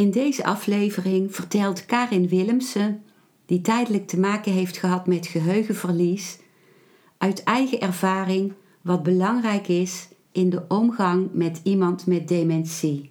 In deze aflevering vertelt Karin Willemsen, die tijdelijk te maken heeft gehad met geheugenverlies, uit eigen ervaring wat belangrijk is in de omgang met iemand met dementie.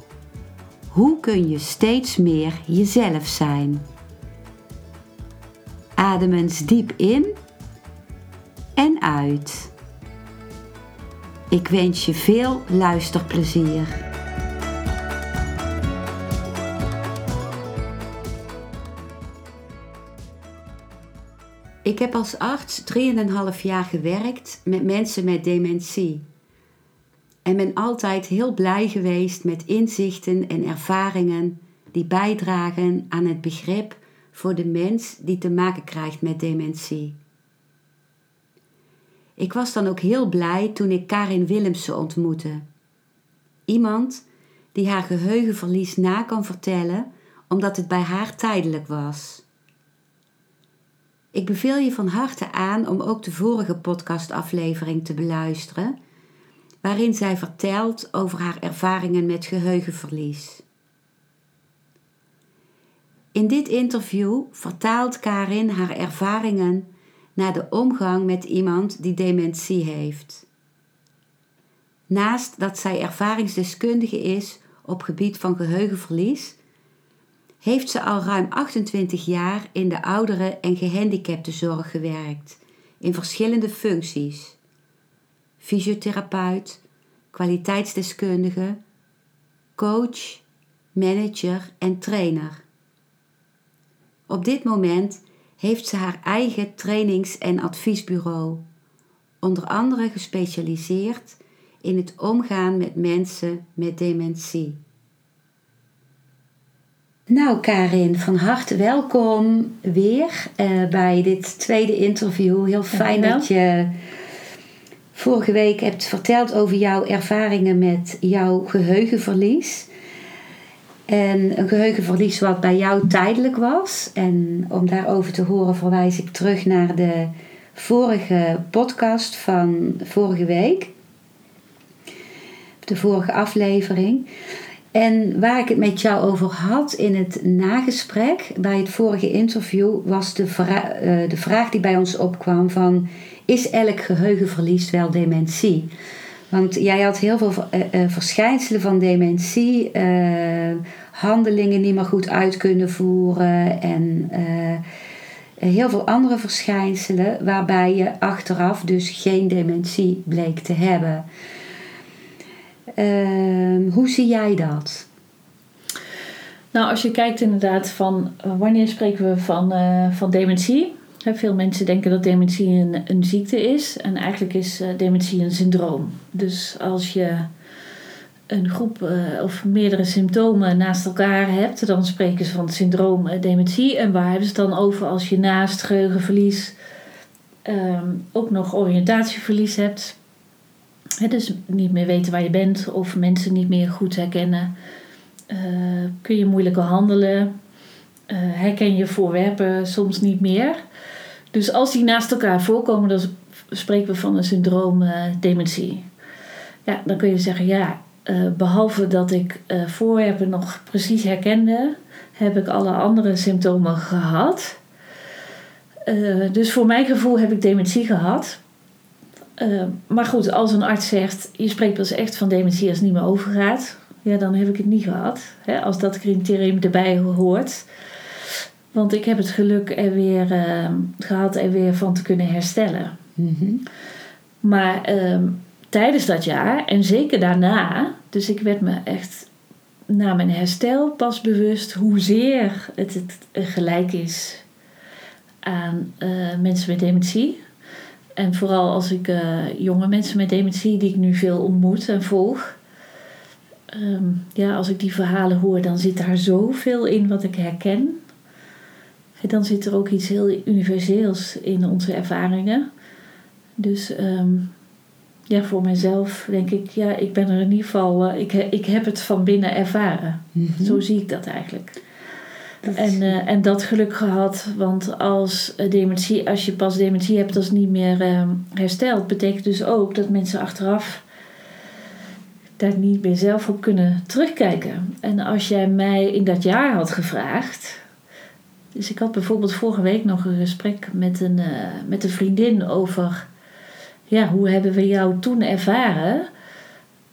hoe kun je steeds meer jezelf zijn? Adem eens diep in en uit. Ik wens je veel luisterplezier. Ik heb als arts 3,5 jaar gewerkt met mensen met dementie. En ben altijd heel blij geweest met inzichten en ervaringen die bijdragen aan het begrip voor de mens die te maken krijgt met dementie. Ik was dan ook heel blij toen ik Karin Willemsen ontmoette. Iemand die haar geheugenverlies na kan vertellen omdat het bij haar tijdelijk was. Ik beveel je van harte aan om ook de vorige podcastaflevering te beluisteren, waarin zij vertelt over haar ervaringen met geheugenverlies. In dit interview vertaalt Karin haar ervaringen naar de omgang met iemand die dementie heeft. Naast dat zij ervaringsdeskundige is op gebied van geheugenverlies, heeft ze al ruim 28 jaar in de ouderen- en gehandicaptenzorg gewerkt, in verschillende functies. Fysiotherapeut, kwaliteitsdeskundige, coach, manager en trainer. Op dit moment heeft ze haar eigen trainings- en adviesbureau, onder andere gespecialiseerd in het omgaan met mensen met dementie. Nou, Karin, van harte welkom weer uh, bij dit tweede interview. Heel fijn dat je vorige week hebt verteld over jouw ervaringen met jouw geheugenverlies. En een geheugenverlies wat bij jou tijdelijk was. En om daarover te horen verwijs ik terug naar de vorige podcast van vorige week. De vorige aflevering. En waar ik het met jou over had in het nagesprek bij het vorige interview was de, uh, de vraag die bij ons opkwam van is elk geheugenverlies wel dementie? Want jij had heel veel uh, uh, verschijnselen van dementie, handelingen niet meer goed uit kunnen voeren en heel veel andere verschijnselen waarbij je achteraf dus geen dementie bleek te hebben. Ehm, hoe zie jij dat? Nou, als je kijkt inderdaad van eh, wanneer spreken we van, van dementie? Veel mensen denken dat dementie een, een ziekte is en eigenlijk is uh, dementie een syndroom. Dus als je een groep of meerdere symptomen naast elkaar hebt, dan spreken ze van het syndroom dementie. En waar hebben ze het dan over als je naast geheugenverlies ehm, ook nog oriëntatieverlies hebt? dus niet meer weten waar je bent of mensen niet meer goed herkennen. Kun je moeilijker handelen. Uh, herken je voorwerpen soms niet meer. Dus als die naast elkaar voorkomen, dan spreken we van een syndroom uh, dementie. Ja, dan kun je zeggen, ja, behalve dat ik voorwerpen nog precies herkende, heb ik alle andere symptomen gehad. dus voor mijn gevoel heb ik dementie gehad. Maar goed, als een arts zegt, je spreekt pas echt van dementie als het niet meer overgaat, ja, dan heb ik het niet gehad. Hè, als dat criterium erbij hoort. Want ik heb het geluk er weer uh, gehad er weer van te kunnen herstellen. Mm -hmm. Maar uh, tijdens dat jaar en zeker daarna, dus ik werd me echt na mijn herstel pas bewust hoezeer het, het gelijk is aan eh, mensen met dementie. En vooral als ik eh, jonge mensen met dementie, die ik nu veel ontmoet en volg. Ehm, ja, als ik die verhalen hoor, dan zit daar zoveel in wat ik herken. En dan zit er ook iets heel universeels in onze ervaringen. Dus ehm, ja, voor mezelf denk ik, ja, ik ben er in ieder geval, uh, ik, ik heb het van binnen ervaren. Mhm. Zo zie ik dat eigenlijk. Dat- En, eh, en dat geluk gehad, want als, eh, dementie, als je pas dementie hebt, dat is niet meer eh, hersteld. Betekent dus ook dat mensen achteraf daar niet meer zelf op kunnen terugkijken. En als jij mij in dat jaar had gevraagd. Dus ik had bijvoorbeeld vorige week nog een gesprek met een, eh, met een vriendin over. Ja, hoe hebben we jou toen ervaren?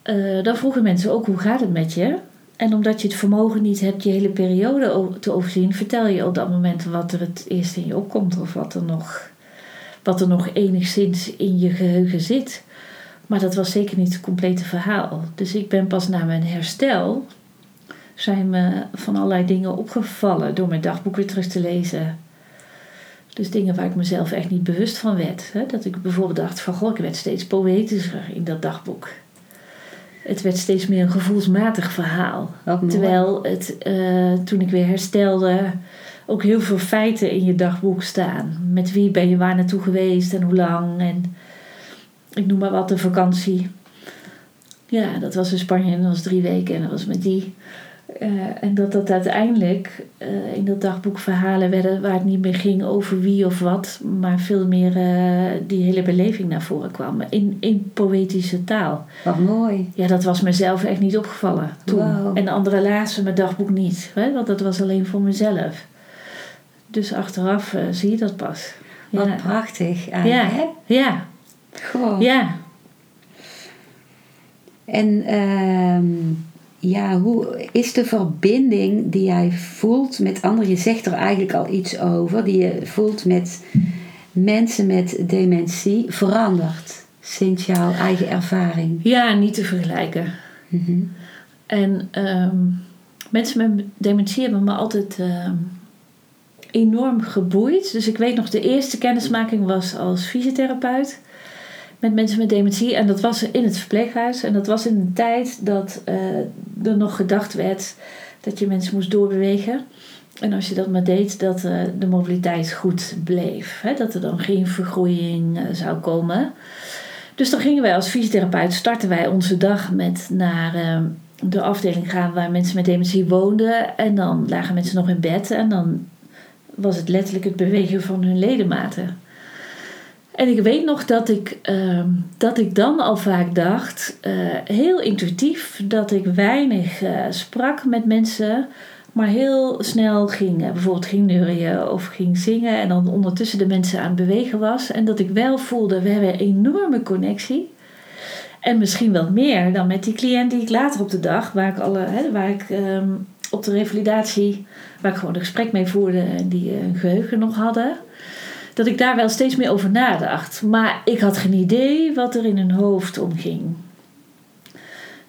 Eh, dan vroegen mensen ook hoe gaat het met je? En omdat je het vermogen niet hebt je hele periode te overzien, vertel je op dat moment wat er het eerst in je opkomt of wat er nog, wat er nog enigszins in je geheugen zit. Maar dat was zeker niet het complete verhaal. Dus ik ben pas na mijn herstel, zijn me van allerlei dingen opgevallen door mijn dagboek weer terug te lezen. Dus dingen waar ik mezelf echt niet bewust van werd. Hè? Dat ik bijvoorbeeld dacht van, goh, ik werd steeds poëtischer in dat dagboek. Het werd steeds meer een gevoelsmatig verhaal. Terwijl het, eh, toen ik weer herstelde, ook heel veel feiten in je dagboek staan. Met wie ben je waar naartoe geweest en hoe lang. En ik noem maar wat, de vakantie. Ja, dat was in Spanje en dat was drie weken en dat was met die. Eh, en dat dat uiteindelijk eh, in dat dagboek verhalen werden waar het niet meer ging over wie of wat, maar veel meer eh, die hele beleving naar voren kwam in, in poëtische taal. Wat mooi. Ja, dat was mezelf echt niet opgevallen toen. Wauw. En de anderen lazen mijn dagboek niet, hè? want dat was alleen voor mezelf. Dus achteraf zie je dat pas. Wat Ja, prachtig. eigenlijk, ja, hè? ja, Goh. ja. En ehm, ja, hoe is de verbinding die jij voelt met anderen? Je zegt er eigenlijk al iets over, die je voelt met mensen met dementie veranderd sinds jouw eigen ervaring. Ja, niet te vergelijken. Mhm. En ehm, mensen met dementie hebben me altijd ehm, enorm geboeid. Dus ik weet nog, de eerste kennismaking was als fysiotherapeut met mensen met dementie. En dat was in het verpleeghuis. En dat was in een tijd dat eh, er nog gedacht werd dat je mensen moest doorbewegen. En als je dat maar deed, dat eh, de mobiliteit goed bleef. Hè? Dat er dan geen vergroeiing eh, zou komen. Dus dan gingen wij als fysiotherapeut, starten wij onze dag met naar de afdeling gaan waar mensen met dementie woonden. En dan lagen mensen nog in bed en dan was het letterlijk het bewegen van hun ledematen. En ik weet nog dat ik, eh, dat ik dan al vaak dacht, eh, heel intuïtief, dat ik weinig eh, sprak met mensen, maar heel snel ging, eh, bijvoorbeeld ging neurien of ging zingen en dan ondertussen de mensen aan het bewegen was. En dat ik wel voelde, we hebben een enorme connectie. En misschien wel meer dan met die cliënt die ik later op de dag, waar ik, alle, hè, waar ik ehm, op de revalidatie, waar ik gewoon een gesprek mee voerde en die een geheugen nog hadden. Dat ik daar wel steeds meer over nadacht. Maar ik had geen idee wat er in hun hoofd omging.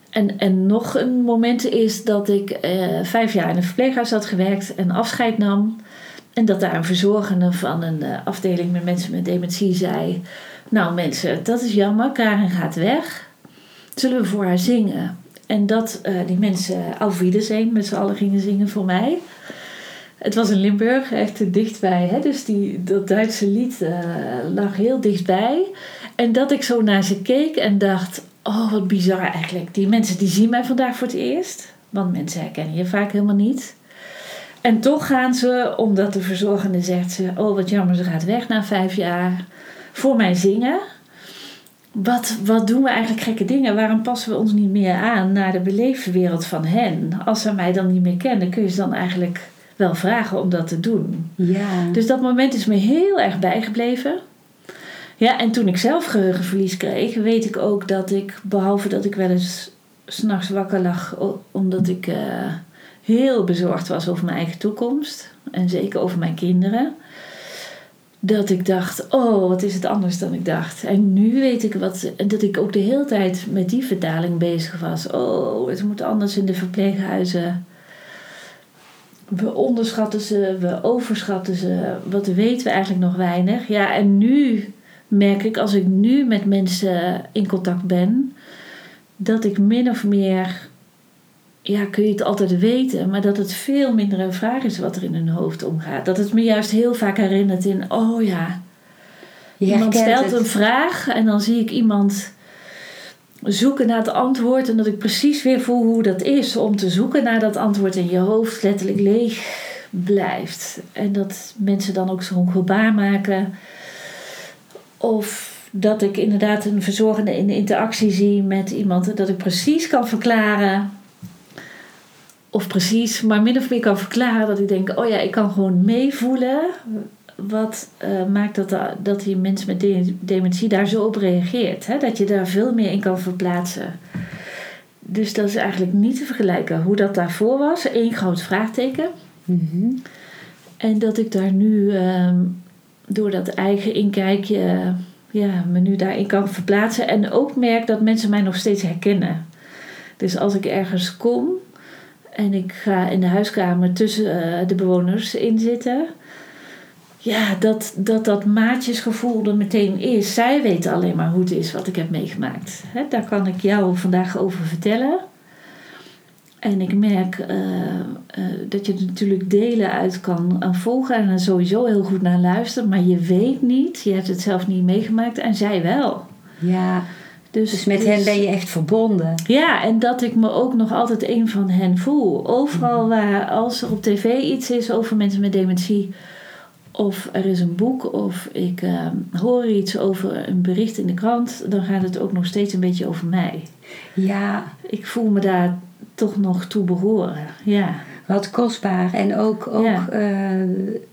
En, en nog een moment is dat ik eh, vijf jaar in een verpleeghuis had gewerkt en afscheid nam. En dat daar een verzorgende van een eh, afdeling met mensen met dementie zei: Nou, mensen, dat is jammer, Karen gaat weg. Zullen we voor haar zingen? En dat eh, die mensen Auf Wiedersehen met z'n allen gingen zingen voor mij. Het was in Limburg, echt dichtbij. Hè? Dus die, dat Duitse lied eh, lag heel dichtbij. En dat ik zo naar ze keek en dacht: Oh, wat bizar eigenlijk. Die mensen die zien mij vandaag voor het eerst. Want mensen herkennen je vaak helemaal niet. En toch gaan ze, omdat de verzorgende zegt ze: Oh, wat jammer, ze gaat weg na vijf jaar. Voor mij zingen. Wat, wat doen we eigenlijk gekke dingen? Waarom passen we ons niet meer aan naar de beleefwereld van hen? Als ze mij dan niet meer kennen, kun je ze dan eigenlijk wel vragen om dat te doen. Ja. Dus dat moment is me heel erg bijgebleven. Ja, en toen ik zelf geheugenverlies kreeg, weet ik ook dat ik, behalve dat ik wel eens s'nachts wakker lag, omdat ik eh, heel bezorgd was over mijn eigen toekomst en zeker over mijn kinderen, dat ik dacht: oh, wat is het anders dan ik dacht. En nu weet ik wat, en dat ik ook de hele tijd met die vertaling bezig was. Oh, het moet anders in de verpleeghuizen. We onderschatten ze, we overschatten ze. Wat weten we eigenlijk nog weinig? Ja, en nu merk ik, als ik nu met mensen in contact ben, dat ik min of meer, ja, kun je het altijd weten, maar dat het veel minder een vraag is wat er in hun hoofd omgaat. Dat het me juist heel vaak herinnert in, oh ja, iemand stelt een vraag en dan zie ik iemand zoeken naar het antwoord en dat ik precies weer voel hoe dat is om te zoeken naar dat antwoord in je hoofd letterlijk leeg blijft. En dat mensen dan ook zo'n gebaar maken. Of dat ik inderdaad een verzorgende in interactie zie met iemand dat ik precies kan verklaren. Of precies, maar min of meer kan verklaren dat ik denk: oh ja, ik kan gewoon meevoelen wat uh, maakt dat, dat die mens met dementie daar zo op reageert. Hè? Dat je daar veel meer in kan verplaatsen. Dus dat is eigenlijk niet te vergelijken hoe dat daarvoor was. één groot vraagteken. Mhm. En dat ik daar nu uh, door dat eigen inkijkje ja, me nu daarin kan verplaatsen. En ook merk dat mensen mij nog steeds herkennen. Dus als ik ergens kom en ik ga in de huiskamer tussen uh, de bewoners inzitten ja, dat, dat dat maatjesgevoel er meteen is. Zij weten alleen maar hoe het is wat ik heb meegemaakt. daar kan ik jou vandaag over vertellen. En ik merk uh, uh, dat je er natuurlijk delen uit kan volgen en er sowieso heel goed naar luisteren. Maar je weet niet, je hebt het zelf niet meegemaakt en zij wel. Ja, dus, dus met hen ben je echt verbonden. Ja, en dat ik me ook nog altijd een van hen voel. Overal mhm. waar, als er op tv iets is over mensen met dementie of er is een boek of ik ehm, hoor iets over een bericht in de krant, dan gaat het ook nog steeds een beetje over mij. Ja. Ik voel me daar toch nog toe behoren. Ja. Wat kostbaar en ook, ook eh,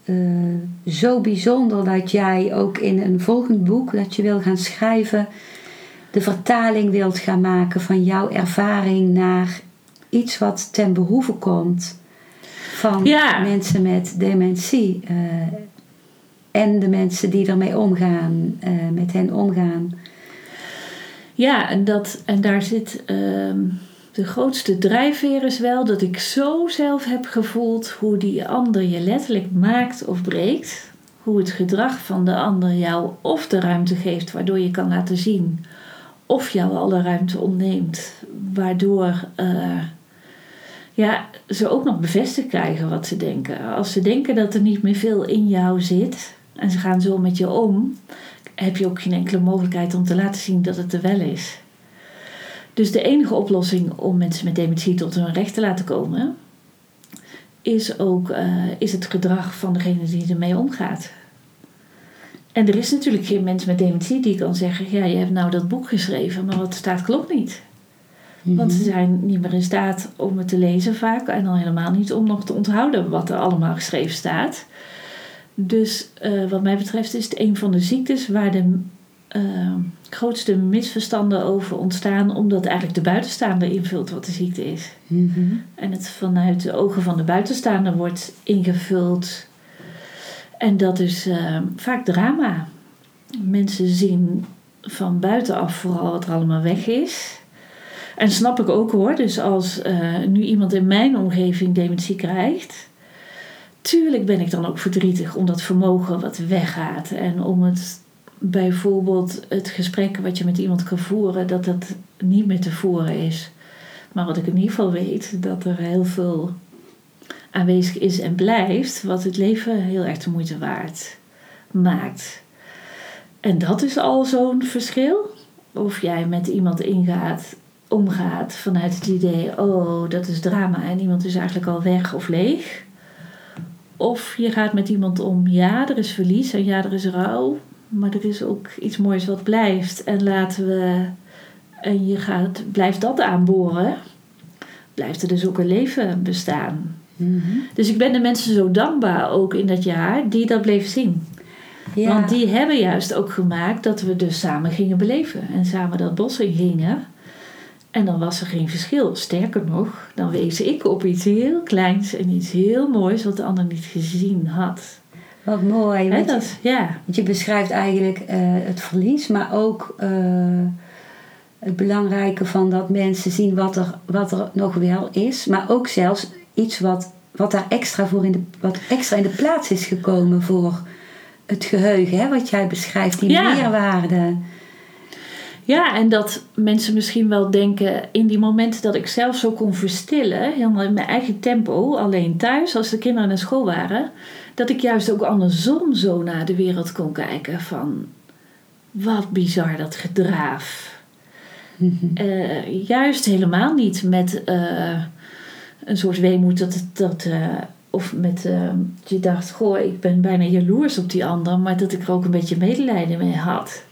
eh, zo bijzonder dat jij ook in een volgend boek dat je wil gaan schrijven, de vertaling wilt gaan maken van jouw ervaring naar iets wat ten behoeve komt van mensen met dementie. Uh, en de mensen die ermee omgaan, uh, met hen omgaan. Ja, en, dat, en daar zit uh, de grootste drijfveer is wel dat ik zo zelf heb gevoeld hoe die ander je letterlijk maakt of breekt. Hoe het gedrag van de ander jou of de ruimte geeft waardoor je kan laten zien, of jou alle ruimte ontneemt, waardoor uh, ja, ze ook nog bevestigd krijgen wat ze denken. Als ze denken dat er niet meer veel in jou zit, en ze gaan zo met je om, heb je ook geen enkele mogelijkheid om te laten zien dat het er wel is. Dus de enige oplossing om mensen met dementie tot hun recht te laten komen, is ook uh, is het gedrag van degene die ermee omgaat. En er is natuurlijk geen mens met dementie die kan zeggen: Ja, je hebt nou dat boek geschreven, maar wat er staat klopt niet. Want ze mhm. zijn niet meer in staat om het te lezen vaak en dan helemaal niet om nog te onthouden wat er allemaal geschreven staat. Dus uh, wat mij betreft is het een van de ziektes waar de uh, grootste misverstanden over ontstaan, omdat eigenlijk de buitenstaander invult wat de ziekte is. Mm En het vanuit de ogen van de buitenstaander wordt ingevuld. En dat is uh, vaak drama. Mensen zien van buitenaf vooral wat er allemaal weg is. En snap ik ook hoor. Dus als nu iemand in mijn omgeving dementie krijgt, tuurlijk ben ik dan ook verdrietig om dat vermogen wat weggaat. En om het bijvoorbeeld het gesprek wat je met iemand kan voeren, dat dat niet meer te voeren is. Maar wat ik in ieder geval weet, dat er heel veel aanwezig is en blijft, wat het leven heel erg de moeite waard maakt. En dat is al zo'n verschil. Of jij met iemand ingaat, omgaat vanuit het idee, oh, dat is drama en iemand is eigenlijk al weg of leeg. Of je gaat met iemand om, ja, er is verlies en ja, er is rouw, maar er is ook iets moois wat blijft. En laten we, en je gaat, blijft dat aanboren, blijft er dus ook een leven bestaan. Mhm. Dus ik ben de mensen zo dankbaar ook in dat jaar die dat bleven zien. Ja. Want die hebben juist ook gemaakt dat we dus samen gingen beleven en samen dat bos in gingen. En dan was er geen verschil. Sterker nog, dan wees ik op iets heel kleins en iets heel moois wat de ander niet gezien had. Wat mooi. want, dat, je, ja. want je beschrijft eigenlijk uh, het verlies, maar ook uh, het belangrijke van dat mensen zien wat er, wat er nog wel is, maar ook zelfs iets wat wat daar extra, voor in de, wat extra in de plaats is gekomen voor het geheugen, hè, wat jij beschrijft, die Ja. meerwaarde. Ja, en dat mensen misschien wel denken in die momenten dat ik zelf zo kon verstillen, helemaal in mijn eigen tempo, alleen thuis, als de kinderen naar school waren, dat ik juist ook andersom zo naar de wereld kon kijken van wat bizar dat gedraaf. Eh, juist helemaal niet met eh, een soort weemoed dat het dat. eh, of met dat je dacht, goh, ik ben bijna jaloers op die ander, maar dat ik er ook een beetje medelijden mee had.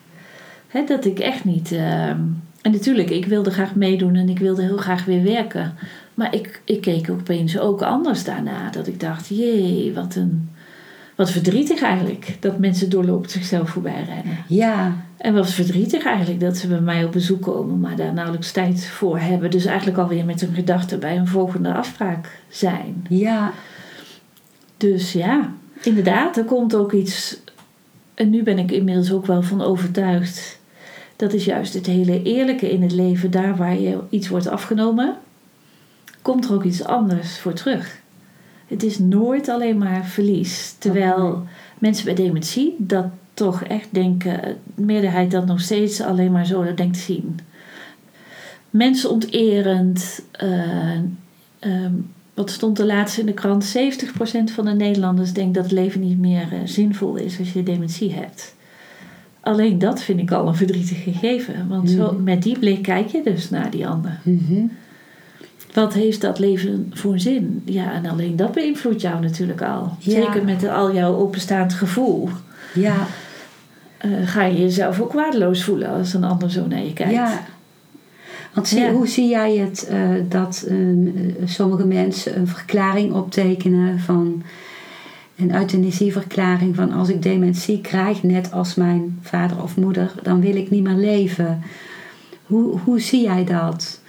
Dat ik echt niet. eh, en natuurlijk, ik wilde graag meedoen en ik wilde heel graag weer werken. Maar ik, ik keek opeens ook anders daarna. Dat ik dacht, jee, wat een. Wat verdrietig eigenlijk dat mensen doorlopend zichzelf voorbij rennen. Ja, En wat verdrietig eigenlijk dat ze bij mij op bezoek komen, maar daar nauwelijks tijd voor hebben. Dus eigenlijk alweer met hun gedachten bij een volgende afspraak zijn. ja, Dus ja, inderdaad, er komt ook iets. En nu ben ik inmiddels ook wel van overtuigd. Dat is juist het hele eerlijke in het leven. Daar waar je iets wordt afgenomen, komt er ook iets anders voor terug. Het is nooit alleen maar verlies. Terwijl mensen bij dementie dat toch echt denken, de meerderheid dat nog steeds alleen maar zo denkt zien. Mensonterend. eh, ehm, wat stond er laatst in de krant? 70% van de Nederlanders denkt dat het leven niet meer eh, zinvol is als je dementie hebt. Alleen dat vind ik al een verdrietig gegeven. Want zo, Mhm. met die blik kijk je dus naar die ander. mhm. Wat heeft dat leven voor zin? Ja, en alleen dat beïnvloedt jou natuurlijk al. Ja. Zeker met al jouw openstaand gevoel. ja, eh, ga je jezelf ook waardeloos voelen als een ander zo naar je kijkt. ja. Want zie- Ja. hoe zie jij het eh, dat eh, sommige mensen een verklaring optekenen van een euthanasieverklaring van als ik dementie krijg, net als mijn vader of moeder, dan wil ik niet meer leven. Hoe, hoe zie jij dat?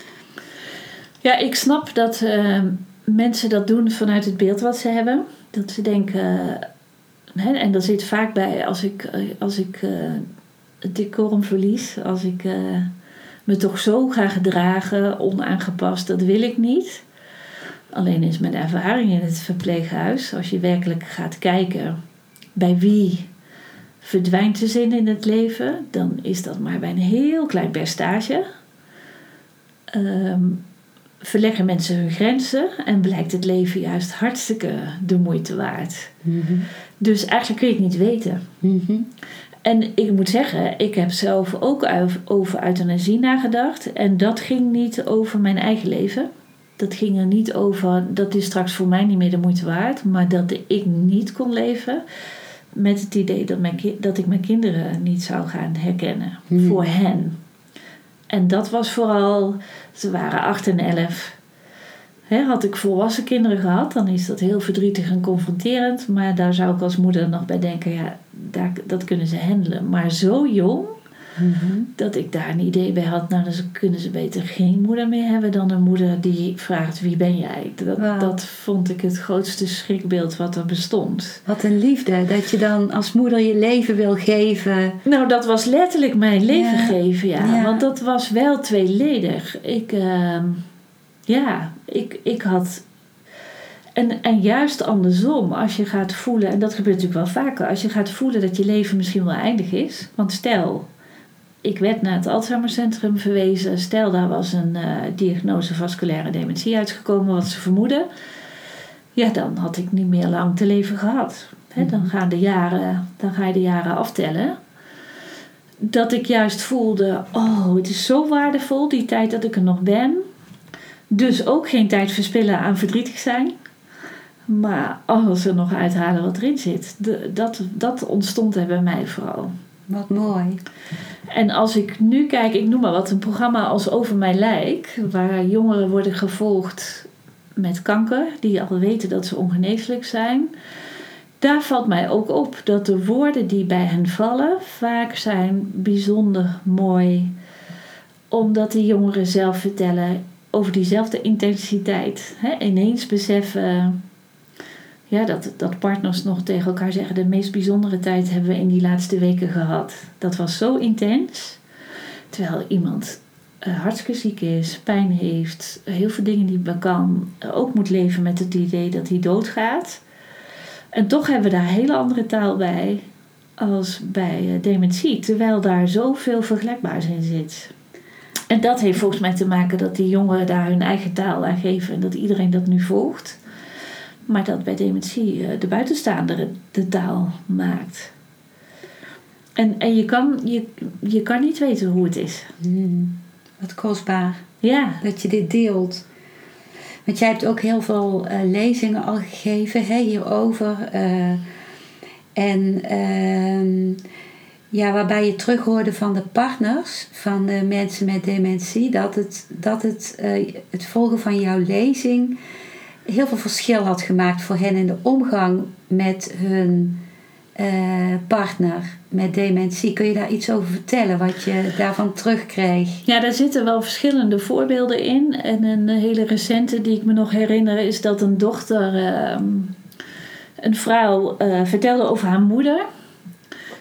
Ja, ik snap dat eh, mensen dat doen vanuit het beeld wat ze hebben. Dat ze denken, hè, en dat zit vaak bij als ik, als ik eh, het decorum verlies, als ik eh, me toch zo ga gedragen, onaangepast, dat wil ik niet. Alleen is mijn ervaring in het verpleeghuis, als je werkelijk gaat kijken bij wie verdwijnt de zin in het leven, dan is dat maar bij een heel klein percentage. Ehm, verleggen mensen hun grenzen en blijkt het leven juist hartstikke de moeite waard. Mhm. Dus eigenlijk kun je het niet weten. Mhm. En ik moet zeggen, ik heb zelf ook over euthanasie nagedacht. En dat ging niet over mijn eigen leven. Dat ging er niet over, dat is straks voor mij niet meer de moeite waard. Maar dat ik niet kon leven met het idee dat, mijn dat ik mijn kinderen niet zou gaan herkennen. Hmm. Voor hen. En dat was vooral, ze waren 8 en 11. Hè, had ik volwassen kinderen gehad, dan is dat heel verdrietig en confronterend. Maar daar zou ik als moeder nog bij denken, ja, daar, dat kunnen ze handelen. Maar zo jong, Mhm. dat ik daar een idee bij had, nou dan kunnen ze beter geen moeder meer hebben dan een moeder die vraagt, wie ben jij? Dat, dat vond ik het grootste schrikbeeld wat er bestond. Wat een liefde, dat je dan als moeder je leven wil geven. Nou, dat was letterlijk mijn leven Ja. geven, ja. Ja. Want dat was wel tweeledig. Ik, ehm, ja, ik, ik had... En, en juist andersom, als je gaat voelen... En dat gebeurt natuurlijk wel vaker. Als je gaat voelen dat je leven misschien wel eindig is. Want stel, ik werd naar het Alzheimercentrum verwezen. Stel, daar was een eh, diagnose vasculaire dementie uitgekomen, wat ze vermoeden. Ja, dan had ik niet meer lang te leven gehad. Dan, gaan de jaren, dan ga je de jaren aftellen. Dat ik juist voelde, oh, het is zo waardevol, die tijd dat ik er nog ben. Dus ook geen tijd verspillen aan verdrietig zijn. Maar alles er nog uithalen wat erin zit. De, dat, dat ontstond er bij mij vooral. Wat mooi. En als ik nu kijk, ik noem maar wat, een programma als Over Mijn Lijk, waar jongeren worden gevolgd met kanker, die al weten dat ze ongeneeslijk zijn. Daar valt mij ook op dat de woorden die bij hen vallen vaak zijn bijzonder mooi. Omdat die jongeren zelf vertellen over diezelfde intensiteit. Ineens beseffen dat, dat partners nog tegen elkaar zeggen: de meest bijzondere tijd hebben we in die laatste weken gehad. Dat was zo intens. Terwijl iemand uh, hartstikke ziek is, pijn heeft, heel veel dingen niet meer kan, ook moet leven met het idee dat hij doodgaat. En toch hebben we daar hele andere taal bij als bij uh, dementie, terwijl daar zoveel vergelijkbaars in zit. En dat heeft volgens mij te maken dat die jongeren daar hun eigen taal aan geven en dat iedereen dat nu volgt. Maar dat bij dementie uh, de buitenstaander de taal maakt. En, en je, kan, je, je kan niet weten hoe het is. Hmm, wat kostbaar. Ja. Dat je dit deelt. Want jij hebt ook heel veel uh, lezingen al gegeven hè, hierover. Uh, en uh, ja, waarbij je terughoorde van de partners van de mensen met dementie, dat het, dat het, het volgen van jouw lezing heel veel verschil had gemaakt voor hen in de omgang met hun uh, partner met dementie. Kun je daar iets over vertellen, wat je daarvan terugkreeg? Ja, daar zitten wel verschillende voorbeelden in. En een hele recente die ik me nog herinner is dat een dochter, uh, een vrouw, uh, vertelde over haar moeder.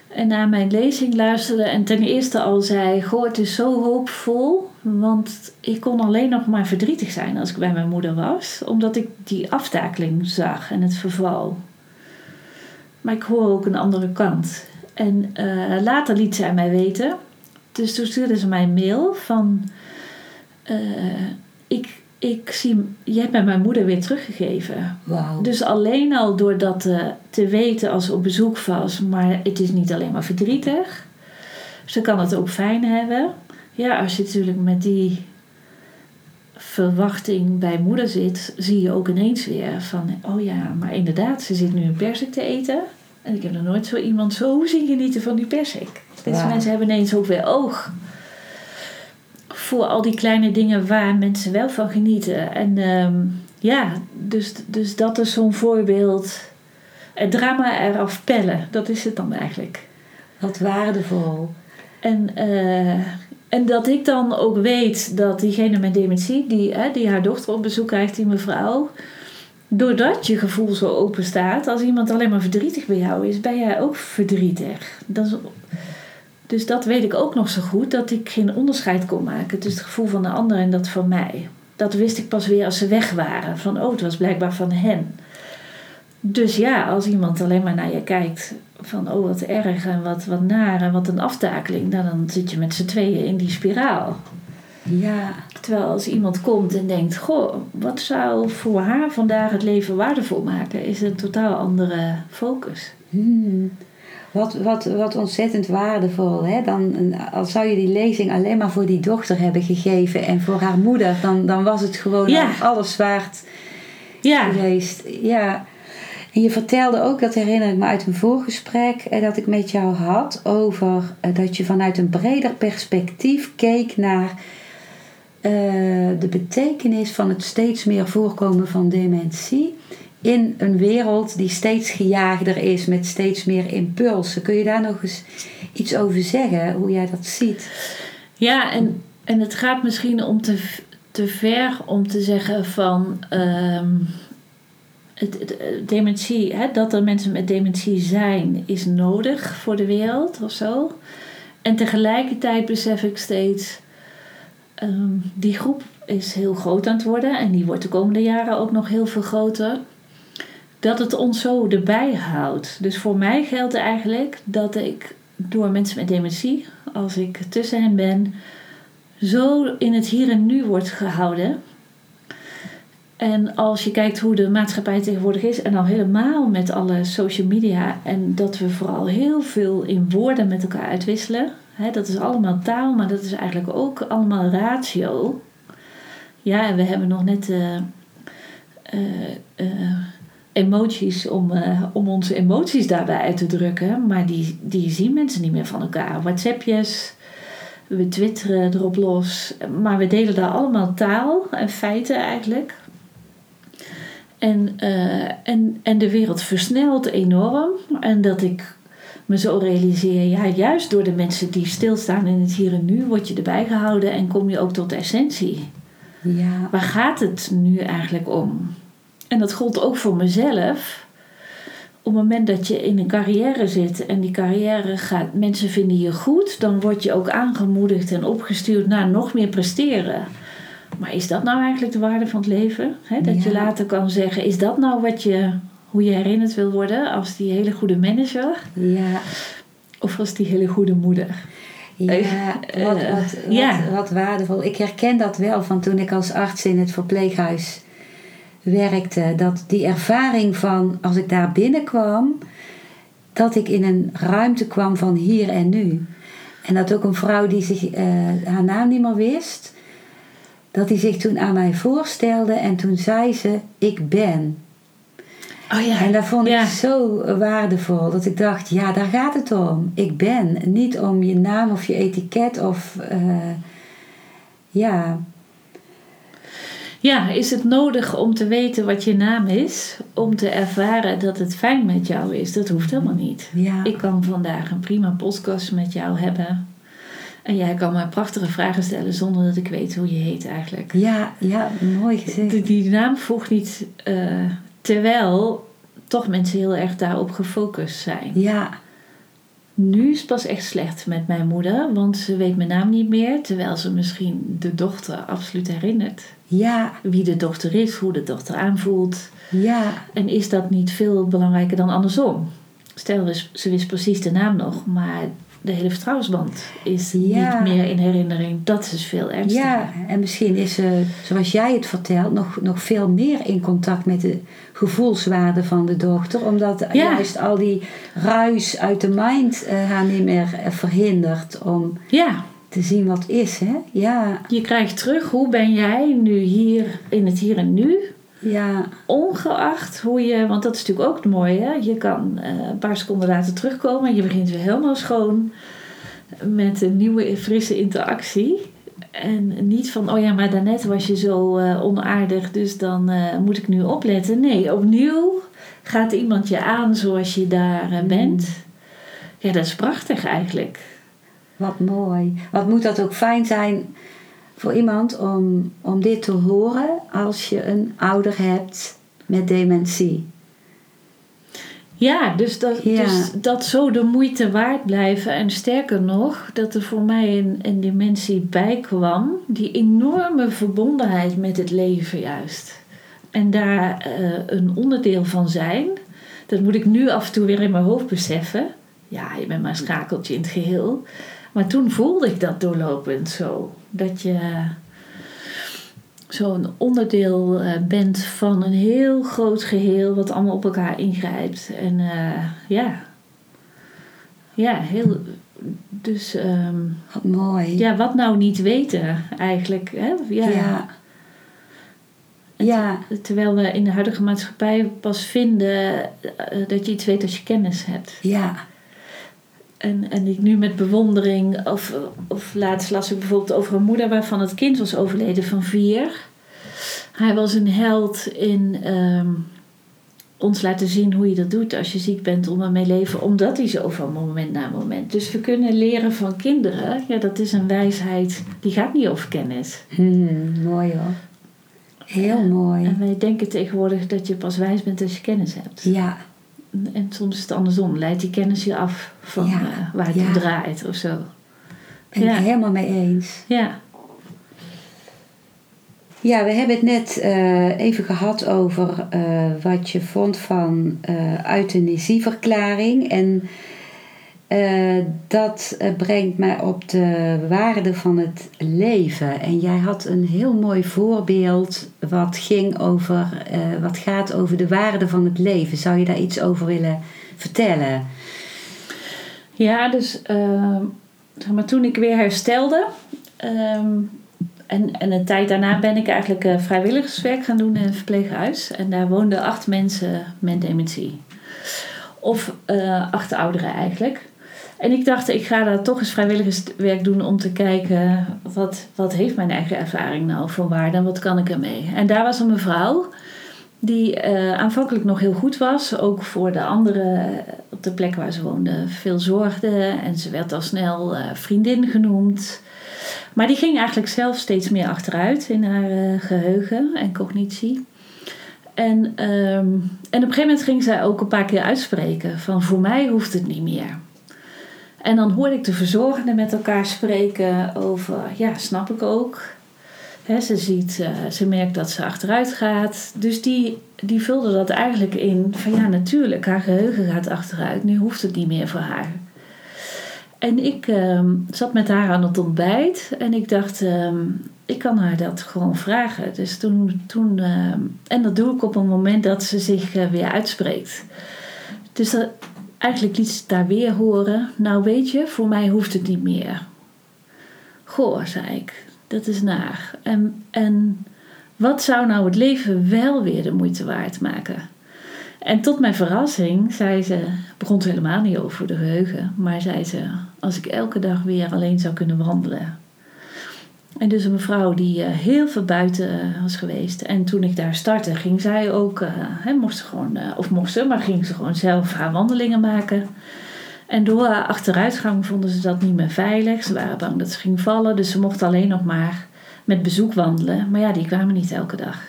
En naar mijn lezing luisterde en ten eerste al zei: Goh, het is zo hoopvol. Want ik kon alleen nog maar verdrietig zijn als ik bij mijn moeder was, omdat ik die aftakeling zag en het verval. Maar ik hoor ook een andere kant. En uh, later liet zij mij weten. Dus toen stuurde ze mij een mail van... Uh, ik, ik zie, je hebt mij mijn moeder weer teruggegeven. Wow. Dus alleen al door dat uh, te weten als ze op bezoek was... maar het is niet alleen maar verdrietig. Ze kan het ook fijn hebben. Ja, als je natuurlijk met die verwachting bij moeder zit, zie je ook ineens weer van, oh ja, maar inderdaad, ze zit nu een persik te eten. En ik heb nog nooit zo iemand zo zien genieten van die persik. Deze wow. mensen hebben ineens ook weer oog voor al die kleine dingen waar mensen wel van genieten. En um, ja, dus, dus dat is zo'n voorbeeld. Het drama eraf pellen, dat is het dan eigenlijk. Wat waardevol. En uh, en dat ik dan ook weet dat diegene met dementie, die, hè, die haar dochter op bezoek krijgt, die mevrouw, doordat je gevoel zo open staat, als iemand alleen maar verdrietig bij jou is, ben jij ook verdrietig. Dat is, dus dat weet ik ook nog zo goed, dat ik geen onderscheid kon maken tussen het gevoel van de ander en dat van mij. Dat wist ik pas weer als ze weg waren. Van, oh, het was blijkbaar van hen. Dus ja, als iemand alleen maar naar je kijkt van oh wat erg en wat, wat naar en wat een aftakeling, nou, dan zit je met z'n tweeën in die spiraal. Ja. Terwijl als iemand komt en denkt, goh, wat zou voor haar vandaag het leven waardevol maken, is een totaal andere focus. Hmm. Wat, wat, wat ontzettend waardevol. Hè? Dan, als zou je die lezing alleen maar voor die dochter hebben gegeven en voor haar moeder, dan, dan was het gewoon ja. alles waard ja. geweest. Ja. En je vertelde ook, dat herinner ik me uit een voorgesprek eh, dat ik met jou had, over eh, dat je vanuit een breder perspectief keek naar uh, de betekenis van het steeds meer voorkomen van dementie in een wereld die steeds gejaagder is met steeds meer impulsen. Kun je daar nog eens iets over zeggen, hoe jij dat ziet? Ja, en, en het gaat misschien om te, te ver om te zeggen van. Um het, dementie, hè, dat er mensen met dementie zijn, is nodig voor de wereld of zo. En tegelijkertijd besef ik steeds, um, die groep is heel groot aan het worden en die wordt de komende jaren ook nog heel veel groter. Dat het ons zo erbij houdt. Dus voor mij geldt eigenlijk dat ik door mensen met dementie, als ik tussen hen ben, zo in het hier en nu wordt gehouden en als je kijkt hoe de maatschappij tegenwoordig is, en al helemaal met alle social media, en dat we vooral heel veel in woorden met elkaar uitwisselen, hè, dat is allemaal taal, maar dat is eigenlijk ook allemaal ratio. Ja, we hebben nog net uh, uh, uh, emoties om, om onze emoties daarbij uit te drukken, maar die, die zien mensen niet meer van elkaar. WhatsAppjes, we twitteren erop los, maar we delen daar allemaal taal en feiten eigenlijk. En, uh, en, en de wereld versnelt enorm. En dat ik me zo realiseer, ja, juist door de mensen die stilstaan in het hier en nu, word je erbij gehouden en kom je ook tot de essentie. Ja. Waar gaat het nu eigenlijk om? En dat gold ook voor mezelf, op het moment dat je in een carrière zit en die carrière gaat, mensen vinden je goed, dan word je ook aangemoedigd en opgestuurd naar nog meer presteren. Maar is dat nou eigenlijk de waarde van het leven? He, dat je later kan zeggen, is dat nou wat je, hoe je herinnerd wil worden als die hele goede manager Ja, of als die hele goede moeder? ja Eh, wat, eh, wat, ja. wat, wat waardevol. Ik herken dat wel van toen ik als arts in het verpleeghuis werkte. Dat die ervaring van als ik daar binnenkwam, dat ik in een ruimte kwam van hier en nu. En dat ook een vrouw die zich eh, haar naam niet meer wist, dat die zich toen aan mij voorstelde en toen zei ze: Ik ben. Oh ja. En dat vond Ja. ik zo waardevol dat ik dacht: ja, daar gaat het om. Ik ben. Niet om je naam of je etiket of. eh, ja, Ja, is het nodig om te weten wat je naam is? Om te ervaren dat het fijn met jou is? Dat hoeft helemaal niet. ja, Ik kan vandaag een prima podcast met jou hebben. En jij kan mij prachtige vragen stellen zonder dat ik weet hoe je heet eigenlijk. ja, ja, mooi gezegd. Die, die naam voegt niet, eh, terwijl toch mensen heel erg daarop gefocust zijn. Ja, Nu is het pas echt slecht met mijn moeder, want ze weet mijn naam niet meer, terwijl ze misschien de dochter absoluut herinnert. ja, Wie de dochter is, hoe de dochter aanvoelt. ja, En is dat niet veel belangrijker dan andersom? Stel, ze wist precies de naam nog, maar de hele vertrouwensband is Ja. niet meer in herinnering. Dat is veel ernstiger. ja. En misschien is ze, zoals jij het vertelt, nog, nog veel meer in contact met de gevoelswaarde van de dochter. Omdat Ja. juist al die ruis uit de mind eh, haar niet meer eh, verhindert om ja, te zien wat is. Hè? Ja, je krijgt terug hoe ben jij nu hier in het hier en nu. Ja, Ongeacht hoe je, want dat is natuurlijk ook het mooie. Je kan eh, een paar seconden later terugkomen en je begint weer helemaal schoon met een nieuwe frisse interactie. En niet van, oh ja, maar daarnet was je zo eh, onaardig, dus dan eh, moet ik nu opletten. Nee, opnieuw gaat iemand je aan zoals je daar bent. Ja, dat is prachtig eigenlijk. Wat mooi. Wat moet dat ook fijn zijn voor iemand om, om dit te horen als je een ouder hebt met dementie. Ja, dus dat, Ja. dus dat zo de moeite waard blijven. En sterker nog, dat er voor mij een, een dimensie bij kwam. Die enorme verbondenheid met het leven juist. En daar eh, een onderdeel van zijn. Dat moet ik nu af en toe weer in mijn hoofd beseffen. Ja, je bent maar een schakeltje in het geheel. Maar toen voelde ik dat doorlopend zo. Dat je zo'n onderdeel eh, bent van een heel groot geheel wat allemaal op elkaar ingrijpt. En eh, ja, ja, heel. Dus ehm, Wat mooi. ja, wat nou niet weten eigenlijk. Hè? Ja. Ja. Ja, Terwijl we in de huidige maatschappij pas vinden eh, dat je iets weet als je kennis hebt. ja, En, en ik nu met bewondering, of, of laatst las ik bijvoorbeeld over een moeder waarvan het kind was overleden van vier. Hij was een held in ehm, ons laten zien hoe je dat doet als je ziek bent om ermee leven, omdat hij zo van moment naar moment. Dus we kunnen leren van kinderen, ja, dat is een wijsheid die gaat niet over kennis. Hmm, mooi hoor. Heel mooi. En wij denken tegenwoordig dat je pas wijs bent als je kennis hebt. Ja, En soms is het andersom, leidt die kennis je af van Ja, eh, waar het ja. om draait of zo. ben Ja. ik helemaal mee eens. Ja. Ja, we hebben het net eh, even gehad over eh, wat je vond van eh euthanasieverklaring. En eh, dat eh, brengt mij op de waarde van het leven. En jij had een heel mooi voorbeeld wat ging over, eh, wat gaat over de waarde van het leven. Zou je daar iets over willen vertellen? Ja, dus ehm, zeg maar, toen ik weer herstelde. ehm, en, en een tijd daarna ben ik eigenlijk vrijwilligerswerk gaan doen in een verpleeghuis. En daar woonden acht mensen met dementie. Of acht ouderen eigenlijk. En ik dacht, ik ga daar toch eens vrijwilligerswerk doen om te kijken... wat, wat heeft mijn eigen ervaring nou voor waarde en wat kan ik ermee. En daar was een mevrouw die eh, aanvankelijk nog heel goed was. Ook voor de anderen op de plek waar ze woonde veel zorgde. En ze werd al snel eh, vriendin genoemd. Maar die ging eigenlijk zelf steeds meer achteruit in haar eh, geheugen en cognitie. En, ehm, en op een gegeven moment ging zij ook een paar keer uitspreken van voor mij hoeft het niet meer. En dan hoorde ik de verzorgenden met elkaar spreken over, ja, snap ik ook. ze, ziet, uh, ze merkt dat ze achteruit gaat. Dus die, die vulde dat eigenlijk in van ja, natuurlijk, haar geheugen gaat achteruit. Nu hoeft het niet meer voor haar. En ik ehm, zat met haar aan het ontbijt en ik dacht, ehm, ik kan haar dat gewoon vragen. Dus toen, toen ehm, en dat doe ik op een moment dat ze zich uh, weer uitspreekt. Dus dat, eigenlijk liet ze daar weer horen. Nou weet je, voor mij hoeft het niet meer. Goh, zei ik, dat is naar. En, en wat zou nou het leven wel weer de moeite waard maken? En tot mijn verrassing zei ze, begon helemaal niet over de geheugen, maar zei ze, als ik elke dag weer alleen zou kunnen wandelen. En dus een mevrouw die uh, heel veel buiten uh, was geweest. En toen ik daar startte, ging zij ook, uh, hè, mocht ze gewoon, of mocht ze, maar ging ze gewoon zelf haar wandelingen maken. En door haar achteruitgang vonden ze dat niet meer veilig. Ze waren bang dat ze ging vallen, dus ze mocht alleen nog maar met bezoek wandelen. Maar ja, die kwamen niet elke dag.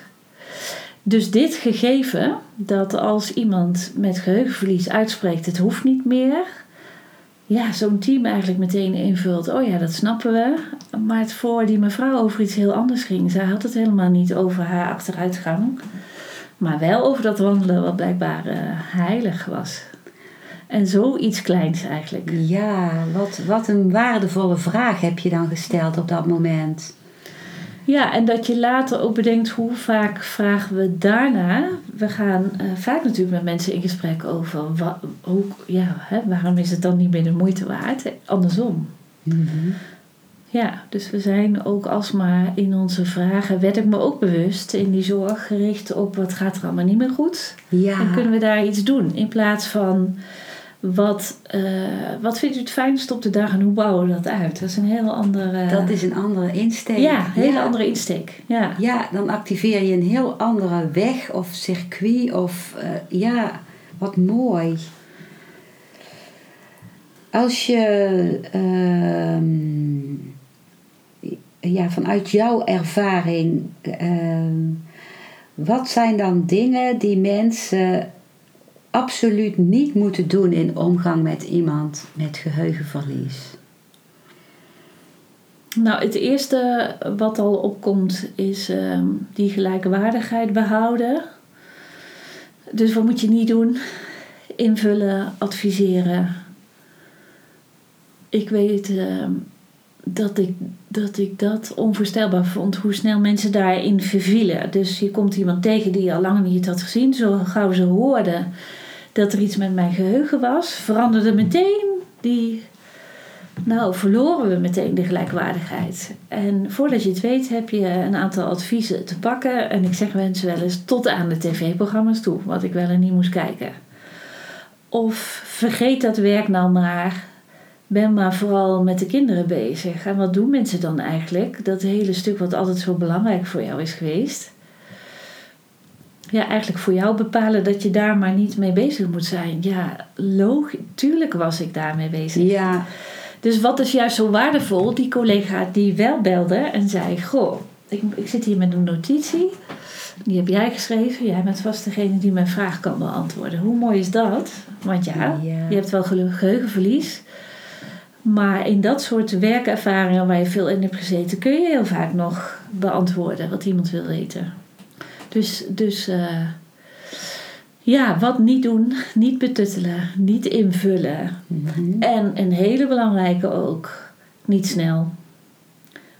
Dus dit gegeven dat als iemand met geheugenverlies uitspreekt, het hoeft niet meer, ja, zo'n team eigenlijk meteen invult. Oh ja, dat snappen we. Maar het voor die mevrouw over iets heel anders ging. Zij had het helemaal niet over haar achteruitgang, maar wel over dat wandelen, wat blijkbaar uh, heilig was. En zoiets kleins eigenlijk. Ja, wat, wat een waardevolle vraag heb je dan gesteld op dat moment. Ja, en dat je later ook bedenkt hoe vaak vragen we daarna. We gaan uh, vaak natuurlijk met mensen in gesprek over wat, hoe, ja, hè, waarom is het dan niet meer de moeite waard? Andersom. Mm Ja, dus we zijn ook alsmaar in onze vragen, werd ik me ook bewust in die zorg gericht op wat gaat er allemaal niet meer goed. Ja. En kunnen we daar iets doen in plaats van wat, uh, wat vindt u het fijnst op de dag en hoe bouwen we dat uit? Dat is een heel andere... Dat is een andere insteek. Ja, een hele andere insteek. Ja. ja, dan activeer je een heel andere weg of circuit of... Uh, ja, wat mooi. Als je... Uh, ja, vanuit jouw ervaring... Ehm, wat zijn dan dingen die mensen absoluut niet moeten doen in omgang met iemand met geheugenverlies? Nou, het eerste wat al opkomt is uh, die gelijkwaardigheid behouden. Dus wat moet je niet doen? Invullen, adviseren. Ik weet uh, dat, ik, dat ik dat onvoorstelbaar vond, hoe snel mensen daarin vervielen. Dus je komt iemand tegen die je al lang niet had gezien. Zo gauw ze hoorden dat er iets met mijn geheugen was, veranderde meteen die. Nou, verloren we meteen de gelijkwaardigheid. En voordat je het weet, heb je een aantal adviezen te pakken. En ik zeg mensen wel eens tot aan de tv-programma's toe, wat ik wel en niet moest kijken. Of vergeet dat werk nou maar. Ben maar vooral met de kinderen bezig. En wat doen mensen dan eigenlijk? Dat hele stuk wat altijd zo belangrijk voor jou is geweest ja, eigenlijk voor jou bepalen dat je daar maar niet mee bezig moet zijn. Ja, logisch, tuurlijk was ik daarmee bezig. Ja. Dus wat is juist zo waardevol? Die collega die wel belde en zei: Goh, ik, ik zit hier met een notitie. Die heb jij geschreven. Jij bent vast degene die mijn vraag kan beantwoorden. Hoe mooi is dat? Want ja, je hebt wel geheugenverlies. Maar in dat soort werkervaringen waar je veel in hebt gezeten, kun je heel vaak nog beantwoorden wat iemand wil weten. Dus, dus uh, ja, wat niet doen, niet betuttelen, niet invullen. Mm-hmm. En een hele belangrijke ook, niet snel.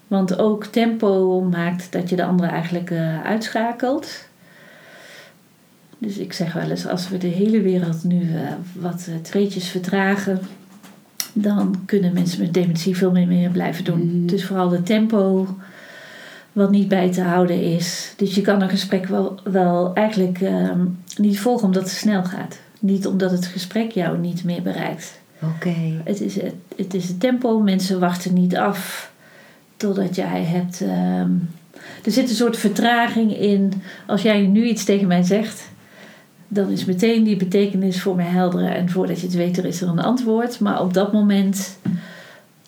Want ook tempo maakt dat je de andere eigenlijk uh, uitschakelt. Dus ik zeg wel eens, als we de hele wereld nu uh, wat treetjes vertragen, dan kunnen mensen met dementie veel meer blijven doen. Mm-hmm. Dus vooral de tempo wat niet bij te houden is. Dus je kan een gesprek wel, wel eigenlijk ehm, niet volgen omdat het snel gaat. Niet omdat het gesprek jou niet meer bereikt. Oké. Het, is, het, het is het tempo. Mensen wachten niet af totdat jij hebt. Ehm, er zit een soort vertraging in. Als jij nu iets tegen mij zegt, dan is meteen die betekenis voor mij helder. En voordat je het weet, er is er een antwoord. Maar op dat moment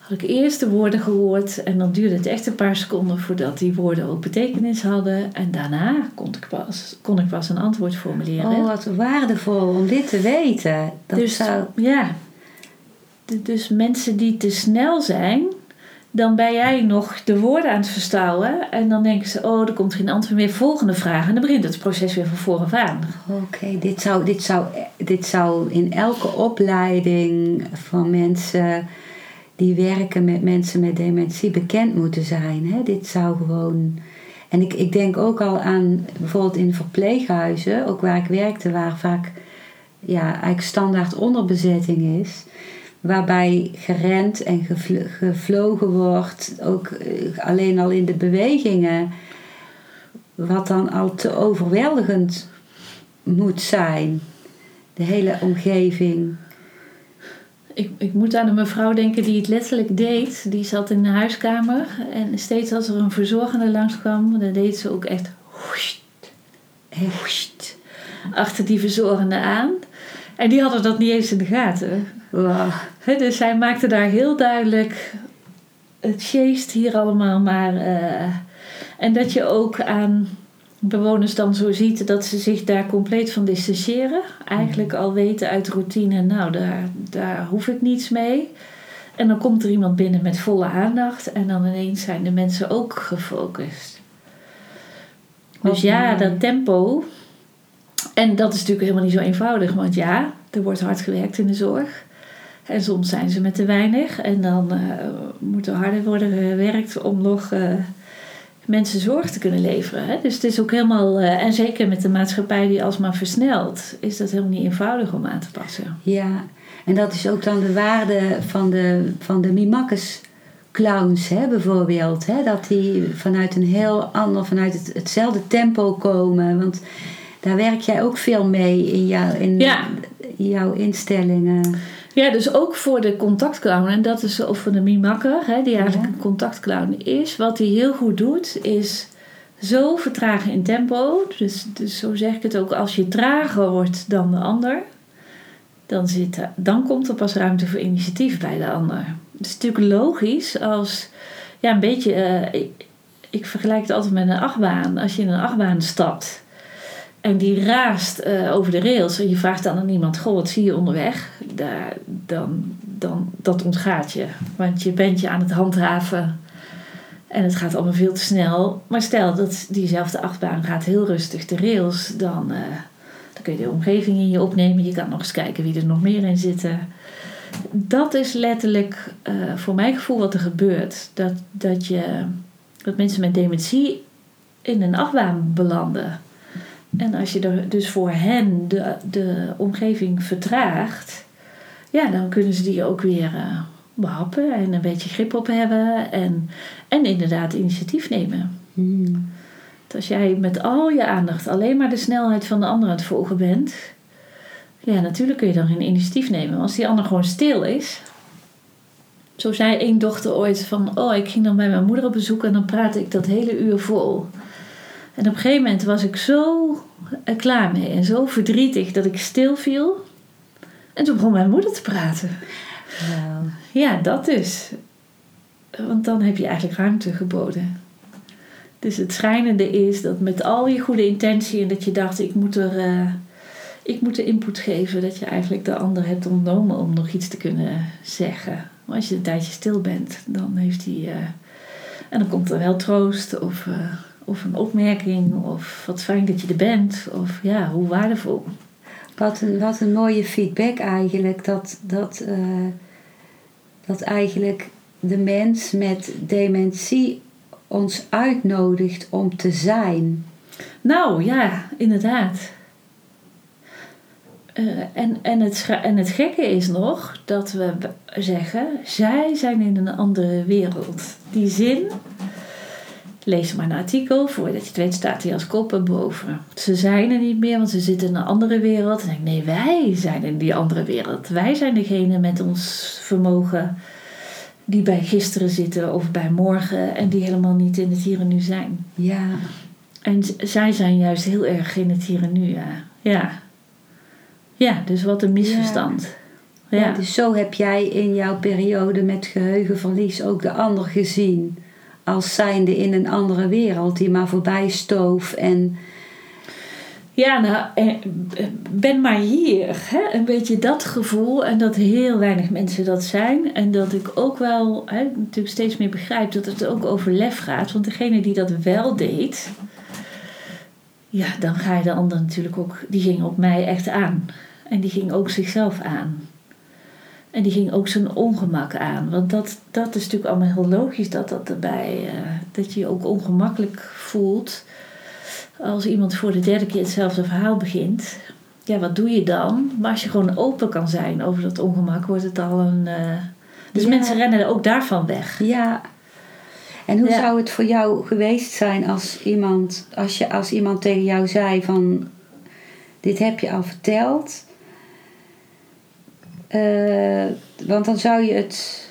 had ik eerst de woorden gehoord en dan duurde het echt een paar seconden voordat die woorden ook betekenis hadden. En daarna kon ik pas, kon ik pas een antwoord formuleren. Oh, wat waardevol om dit te weten. Dat dus zou... ja, dus mensen die te snel zijn, dan ben jij nog de woorden aan het verstouwen. En dan denken ze, oh, er komt geen antwoord meer. Volgende vraag. En dan begint het proces weer van vooraf aan. Oké, dit, zou, dit, zou, dit zou in elke opleiding van mensen die werken met mensen met dementie bekend moeten zijn. Hè? Dit zou gewoon. En ik, ik denk ook al aan bijvoorbeeld in verpleeghuizen, ook waar ik werkte, waar vaak ja, eigenlijk standaard onderbezetting is. Waarbij gerend en gevl- gevlogen wordt, ook eh, alleen al in de bewegingen, wat dan al te overweldigend moet zijn. De hele omgeving. Ik, ik moet aan een mevrouw denken die het letterlijk deed. Die zat in de huiskamer. En steeds als er een verzorgende langskwam, dan deed ze ook echt hoest, Echt. achter die verzorgende aan. En die hadden dat niet eens in de gaten. Wow. Dus zij maakte daar heel duidelijk het geest hier allemaal maar. eh, en dat je ook aan bewoners dan zo ziet dat ze zich daar compleet van distancieren. Eigenlijk al weten uit routine, nou daar, daar hoef ik niets mee. En dan komt er iemand binnen met volle aandacht en dan ineens zijn de mensen ook gefocust. Dus ja, dat tempo. En dat is natuurlijk helemaal niet zo eenvoudig, want ja, er wordt hard gewerkt in de zorg. En soms zijn ze met te weinig en dan eh, moet er harder worden gewerkt om nog eh, mensen zorg te kunnen leveren. Hè? Dus het is ook helemaal, eh, en zeker met de maatschappij die alsmaar versnelt, is dat helemaal niet eenvoudig om aan te passen. Ja, en dat is ook dan de waarde van de, van de Mimakkes clowns, hè, bijvoorbeeld. Hè? Dat die vanuit een heel ander, vanuit het, hetzelfde tempo komen. Want daar werk jij ook veel mee in, jou, in Ja. jouw instellingen. Ja, dus ook voor de contactclown, en dat is of voor de mimakker, hè, die eigenlijk Ja. een contactclown is. Wat hij heel goed doet, is zo vertragen in tempo. Dus, dus zo zeg ik het ook, als je trager wordt dan de ander, dan, zit, dan komt er pas ruimte voor initiatief bij de ander. Het is natuurlijk logisch als, ja, een beetje, eh, ik, ik vergelijk het altijd met een achtbaan. Als je in een achtbaan stapt en die raast eh, over de rails en je vraagt dan aan iemand: Goh, wat zie je onderweg? Daar, dan, dan, dat ontgaat je. Want je bent je aan het handhaven en het gaat allemaal veel te snel. Maar stel dat diezelfde achtbaan gaat heel rustig de rails, dan, eh, dan kun je de omgeving in je opnemen. Je kan nog eens kijken wie er nog meer in zitten. Dat is letterlijk eh, voor mijn gevoel wat er gebeurt. Dat, dat, je, dat mensen met dementie in een achtbaan belanden. En als je er dus voor hen de, de omgeving vertraagt, ja, dan kunnen ze die ook weer eh, behappen en een beetje grip op hebben en, en inderdaad initiatief nemen. Hmm. Als jij met al je aandacht alleen maar de snelheid van de ander aan het volgen bent, ja, natuurlijk kun je dan geen initiatief nemen. Maar als die ander gewoon stil is. Zo zei één dochter ooit van, oh, ik ging dan bij mijn moeder op bezoek en dan praatte ik dat hele uur vol. En op een gegeven moment was ik zo er klaar mee en zo verdrietig dat ik stil viel. En toen begon mijn moeder te praten. Ja, dat dus. Want dan heb je eigenlijk ruimte geboden. Dus het schijnende is dat met al je goede intentie en dat je dacht, ik moet er, eh, ik moet de input geven, dat je eigenlijk de ander hebt ontnomen om nog iets te kunnen zeggen. Maar als je een tijdje stil bent, dan heeft hij. eh, en dan komt er wel troost of, eh, of een opmerking of wat fijn dat je er bent of ja, hoe waardevol. Wat een, wat een mooie feedback eigenlijk. Dat, dat, eh, dat eigenlijk de mens met dementie ons uitnodigt om te zijn. Nou ja, inderdaad. Eh, en, en, het, en het gekke is nog dat we zeggen, zij zijn in een andere wereld. Die zin, lees maar een artikel, voordat je het weet staat hij als kop erboven. Ze zijn er niet meer, want ze zitten in een andere wereld. En ik denk, nee, wij zijn in die andere wereld. Wij zijn degene met ons vermogen die bij gisteren zitten of bij morgen en die helemaal niet in het hier en nu zijn. Ja, En zij zijn juist heel erg in het hier en nu, ja. Ja, ja dus wat een misverstand. Ja. Dus zo heb jij in jouw periode met geheugenverlies ook de ander gezien. Als zijnde in een andere wereld die maar voorbij stoof. En Ja, nou, eh, ben maar hier. Hè? Een beetje dat gevoel. En dat heel weinig mensen dat zijn. En dat ik ook wel hè, natuurlijk steeds meer begrijp dat het ook over lef gaat. Want degene die dat wel deed, ja, dan ga je de ander natuurlijk ook, die ging op mij echt aan. En die ging ook zichzelf aan. En die ging ook zijn ongemak aan. Want dat, dat is natuurlijk allemaal heel logisch dat dat erbij, eh, dat je je ook ongemakkelijk voelt als iemand voor de derde keer hetzelfde verhaal begint, ja, wat doe je dan? Maar als je gewoon open kan zijn over dat ongemak, wordt het al een. eh, Dus Ja. mensen rennen ook daarvan weg. ja. En hoe Ja. zou het voor jou geweest zijn als iemand, als, je, als iemand tegen jou zei van dit heb je al verteld. Eh, want dan zou je het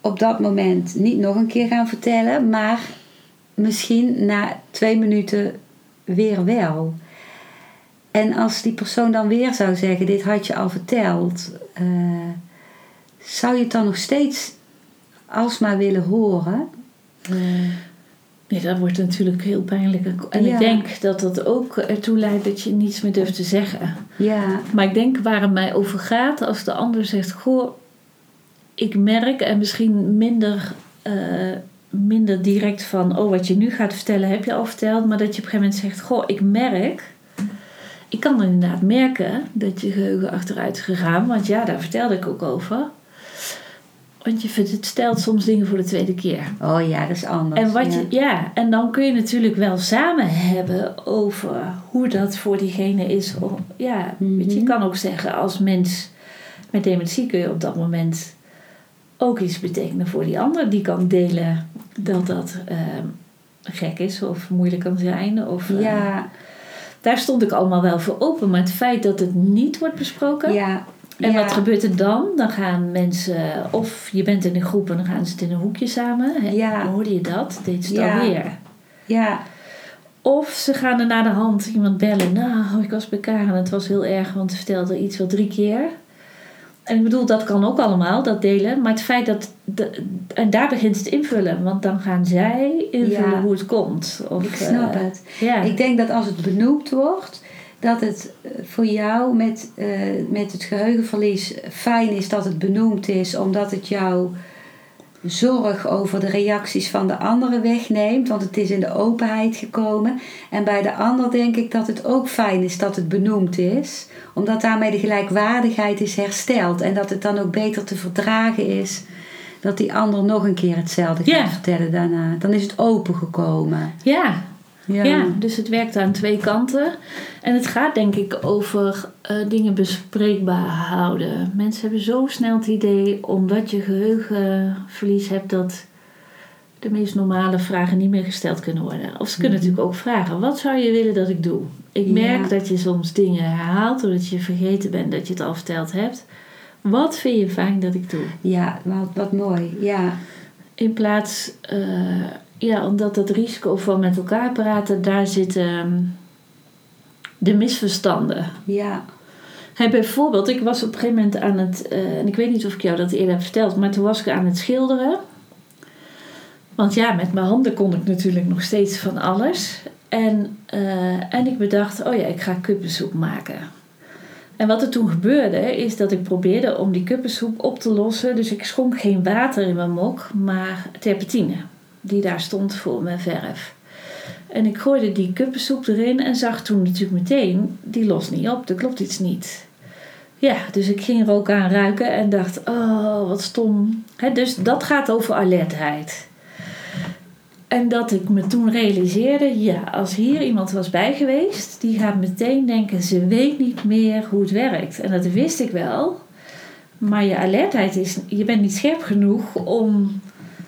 op dat moment niet nog een keer gaan vertellen, maar misschien na twee minuten weer wel. En als die persoon dan weer zou zeggen: Dit had je al verteld, eh, zou je het dan nog steeds alsmaar willen horen? Eh, Nee, dat wordt natuurlijk heel pijnlijk. En Ja. ik denk dat dat ook ertoe leidt dat je niets meer durft te zeggen. ja, Maar ik denk waar het mij over gaat, als de ander zegt: Goh, ik merk, en misschien minder, eh, minder direct van: Oh, wat je nu gaat vertellen, heb je al verteld. Maar dat je op een gegeven moment zegt: Goh, ik merk. Ik kan inderdaad merken dat je geheugen achteruit is gegaan, want ja, daar vertelde ik ook over. Want je vertelt soms dingen voor de tweede keer. oh ja, dat is anders. En, wat ja. je, ja, en dan kun je natuurlijk wel samen hebben over hoe dat voor diegene is. Ja, weet je, je Mhm. kan ook zeggen als mens met dementie kun je op dat moment ook iets betekenen voor die ander. Die kan delen dat dat ehm, gek is of moeilijk kan zijn. Of, eh, ja, Daar stond ik allemaal wel voor open. Maar het feit dat het niet wordt besproken. ja, En ja. wat gebeurt er dan? Dan gaan mensen, of je bent in een groep en dan gaan ze het in een hoekje samen. Ja. Hoorde je dat? Deed ze het Ja. alweer. Ja, Of ze gaan er naar de hand iemand bellen. Nou, ik was bij Karen en het was heel erg, want ze vertelde iets wel drie keer. En ik bedoel, dat kan ook allemaal, dat delen. Maar het feit dat... De, en daar begint het invullen. Want dan gaan zij invullen Ja. hoe het komt. Of, ik snap eh, het. Ja. Ik denk dat als het benoemd wordt, dat het eh, voor jou met, eh, met het geheugenverlies fijn is dat het benoemd is, omdat het jou zorg over de reacties van de anderen wegneemt, want het is in de openheid gekomen. En bij de ander denk ik dat het ook fijn is dat het benoemd is, omdat daarmee de gelijkwaardigheid is hersteld en dat het dan ook beter te verdragen is dat die ander nog een keer hetzelfde gaat Ja. vertellen daarna. Dan is het opengekomen. ja, Ja. dus het werkt aan twee kanten. En het gaat denk ik over eh, dingen bespreekbaar houden. Mensen hebben zo snel het idee, omdat je geheugenverlies hebt, dat de meest normale vragen niet meer gesteld kunnen worden. Of ze kunnen Mhm. natuurlijk ook vragen: wat zou je willen dat ik doe? Ik merk Ja. dat je soms dingen herhaalt doordat je vergeten bent dat je het al verteld hebt. Wat vind je fijn dat ik doe? Ja, wat, wat mooi. Ja, In plaats, eh, ja, omdat dat risico van met elkaar praten, daar zitten ehm, de misverstanden. ja, Hey, bijvoorbeeld, ik was op een gegeven moment aan het, eh, en ik weet niet of ik jou dat eerder heb verteld, maar toen was ik aan het schilderen. Want ja, met mijn handen kon ik natuurlijk nog steeds van alles. En, eh, en ik bedacht, oh ja, ik ga kuppensoep maken. En wat er toen gebeurde, is dat ik probeerde om die kuppensoep op te lossen. Dus ik schonk geen water in mijn mok, maar terpentine. Die daar stond voor mijn verf. En ik gooide die kuppensoep erin en zag toen natuurlijk meteen, die lost niet op, er klopt iets niet. Ja, dus ik ging er ook aan ruiken en dacht, oh, wat stom. Dus dat gaat over alertheid. En dat ik me toen realiseerde, ja, als hier iemand was bij geweest, die gaat meteen denken, ze weet niet meer hoe het werkt. En dat wist ik wel. Maar je alertheid is, je bent niet scherp genoeg om.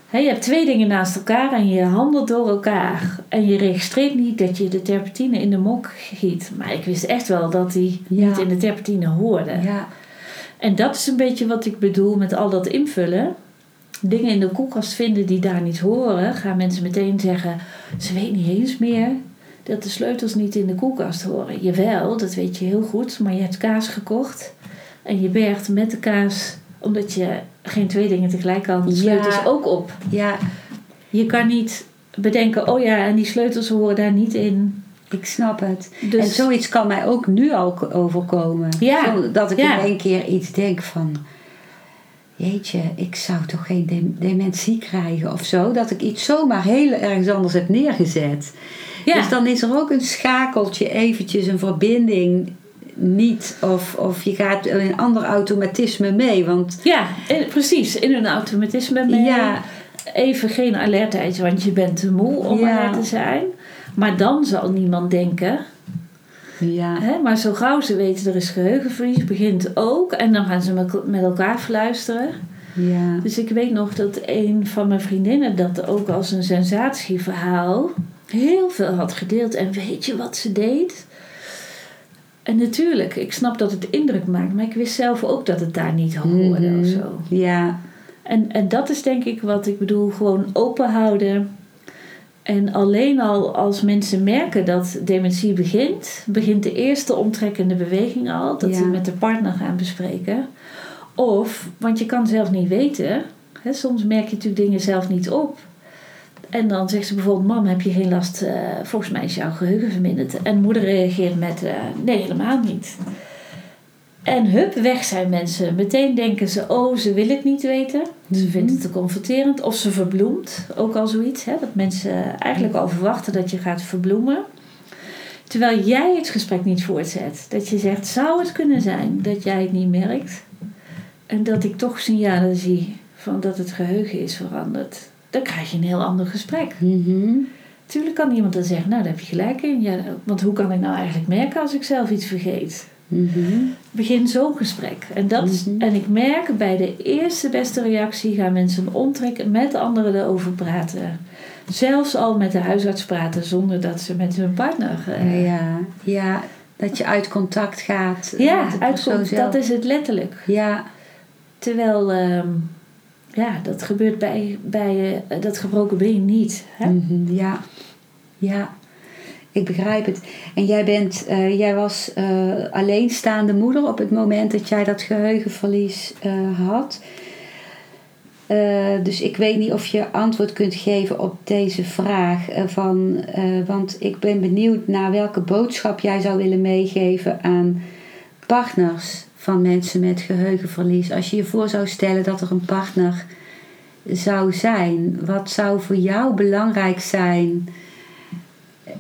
Hè, je hebt twee dingen naast elkaar en je handelt door elkaar. En je registreert niet dat je de terpentine in de mok giet. Maar ik wist echt wel dat die Ja. niet in de terpentine hoorde. ja, En dat is een beetje wat ik bedoel met al dat invullen. Dingen in de koelkast vinden die daar niet horen, gaan mensen meteen zeggen: ze weet niet eens meer dat de sleutels niet in de koelkast horen. Jawel, dat weet je heel goed, maar je hebt kaas gekocht En je bergt met de kaas, omdat je geen twee dingen tegelijk kan, de sleutels Ja. ook op. Ja, Je kan niet bedenken, oh ja, en die sleutels horen daar niet in. ik snap het. Dus En zoiets kan mij ook nu al overkomen. Ja, dat ik ja. in één keer iets denk van... Jeetje, ik zou toch geen dem- dementie krijgen of zo. Dat ik iets zomaar heel ergens anders heb neergezet. ja, Dus dan is er ook een schakeltje, eventjes een verbinding niet. Of, of je gaat in een ander automatisme mee. Want ja in- precies, in een automatisme mee. ja, Even geen alertheid, want je bent te moe om Ja. alert te zijn. Maar dan zal niemand denken, ja, Hè? Maar zo gauw ze weten er is geheugenverlies, begint ook. En dan gaan ze met- met elkaar fluisteren. ja. Dus ik weet nog dat een van mijn vriendinnen dat ook als een sensatieverhaal heel veel had gedeeld. En weet je wat ze deed? En natuurlijk, ik snap dat het indruk maakt, maar ik wist zelf ook dat het daar niet hoorde Mhm. of zo. Ja, En, en dat is denk ik wat ik bedoel, gewoon open houden. En alleen al als mensen merken dat dementie begint, begint de eerste omtrekkende beweging al, dat Ja. ze met de partner gaan bespreken. Of, want je kan zelf niet weten, hè, soms merk je natuurlijk dingen zelf niet op. En dan zegt ze bijvoorbeeld: Mam, heb je geen last? eh, volgens mij is jouw geheugen verminderd. En moeder reageert met: eh, Nee, helemaal niet. En hup, weg zijn mensen. Meteen denken ze: Oh, ze wil het niet weten. Ze Mhm. vindt het te confronterend. Of ze verbloemt. Ook al zoiets. Hè? Dat mensen eigenlijk al verwachten dat je gaat verbloemen. Terwijl jij het gesprek niet voortzet. Dat je zegt: Zou het kunnen zijn dat jij het niet merkt? En dat ik toch signalen zie van dat het geheugen is veranderd. Dan krijg je een heel ander gesprek. mhm. Tuurlijk kan iemand dan zeggen, nou daar heb je gelijk in. Ja, want hoe kan ik nou eigenlijk merken als ik zelf iets vergeet? Mhm. Begin zo'n gesprek. En, dat is, Mhm. en ik merk bij de eerste beste reactie gaan mensen omtrekken, met anderen erover praten. Zelfs al met de huisarts praten zonder dat ze met hun partner. eh, ja, ja, dat je uit contact gaat. ja, persoon uitkomt. zelf. Dat is het letterlijk. Ja, Terwijl, ehm, ja, dat gebeurt bij, bij eh, dat gebroken been niet. Hè? mhm, ja, ja. Ik begrijp het. En jij, bent, eh, jij was eh, alleenstaande moeder op het moment dat jij dat geheugenverlies eh, had. Eh, dus ik weet niet of je antwoord kunt geven op deze vraag. van, eh, want ik ben benieuwd naar welke boodschap jij zou willen meegeven aan partners van mensen met geheugenverlies. Als je je voor zou stellen dat er een partner zou zijn, wat zou voor jou belangrijk zijn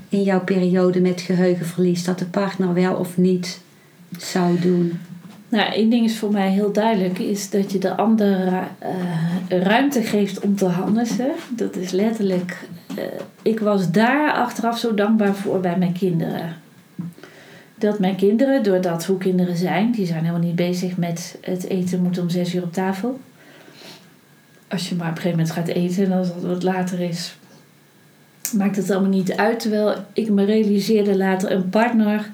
in jouw periode met geheugenverlies? Dat de partner wel of niet zou doen? Nou, één ding is voor mij heel duidelijk, is dat je de ander eh, ruimte geeft om te handelen. Dat is letterlijk, eh, ik was daar achteraf zo dankbaar voor bij mijn kinderen. Dat mijn kinderen, doordat hoe kinderen zijn, die zijn helemaal niet bezig met het eten moet om zes uur op tafel. Als je maar op een gegeven moment gaat eten en als dat wat later is, maakt het allemaal niet uit. Terwijl ik me realiseerde later, een partner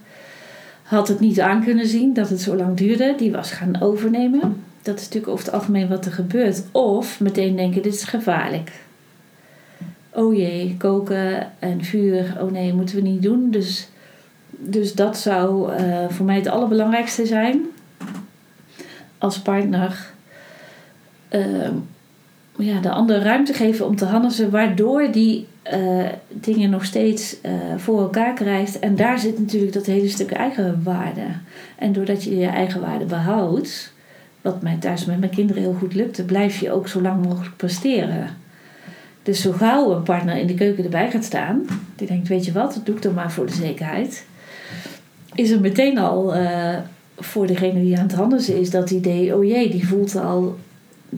had het niet aan kunnen zien dat het zo lang duurde. Die was gaan overnemen. Dat is natuurlijk over het algemeen wat er gebeurt. Of meteen denken, dit is gevaarlijk. Oh jee, koken en vuur. Oh nee, moeten we niet doen. Dus, dus dat zou eh, voor mij het allerbelangrijkste zijn. Als partner ehm, ja, de ander ruimte geven om te handelen. Waardoor die eh, dingen nog steeds eh, voor elkaar krijgt. En daar zit natuurlijk dat hele stuk eigenwaarde. En doordat je je eigen waarde behoudt, wat mij thuis met mijn kinderen heel goed lukte, blijf je ook zo lang mogelijk presteren. Dus zo gauw een partner in de keuken erbij gaat staan, die denkt: Weet je wat, dat doe ik dan maar voor de zekerheid. Is er meteen al eh, voor degene die aan het handelen is dat idee: Oh jee, die voelt al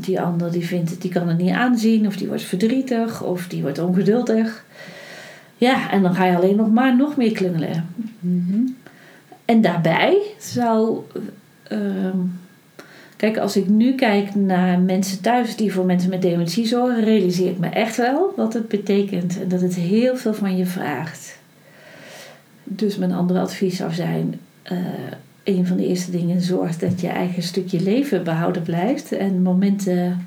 die ander die vindt het, die kan het niet aanzien, of die wordt verdrietig, of die wordt ongeduldig. Ja, en dan ga je alleen nog maar nog meer klungelen. Mhm. En daarbij zou. ehm, kijk, als ik nu kijk naar mensen thuis die voor mensen met dementie zorgen, realiseer ik me echt wel wat het betekent en dat het heel veel van je vraagt. Dus mijn andere advies zou zijn: eh, een van de eerste dingen zorg dat je eigen stukje leven behouden blijft. En momenten.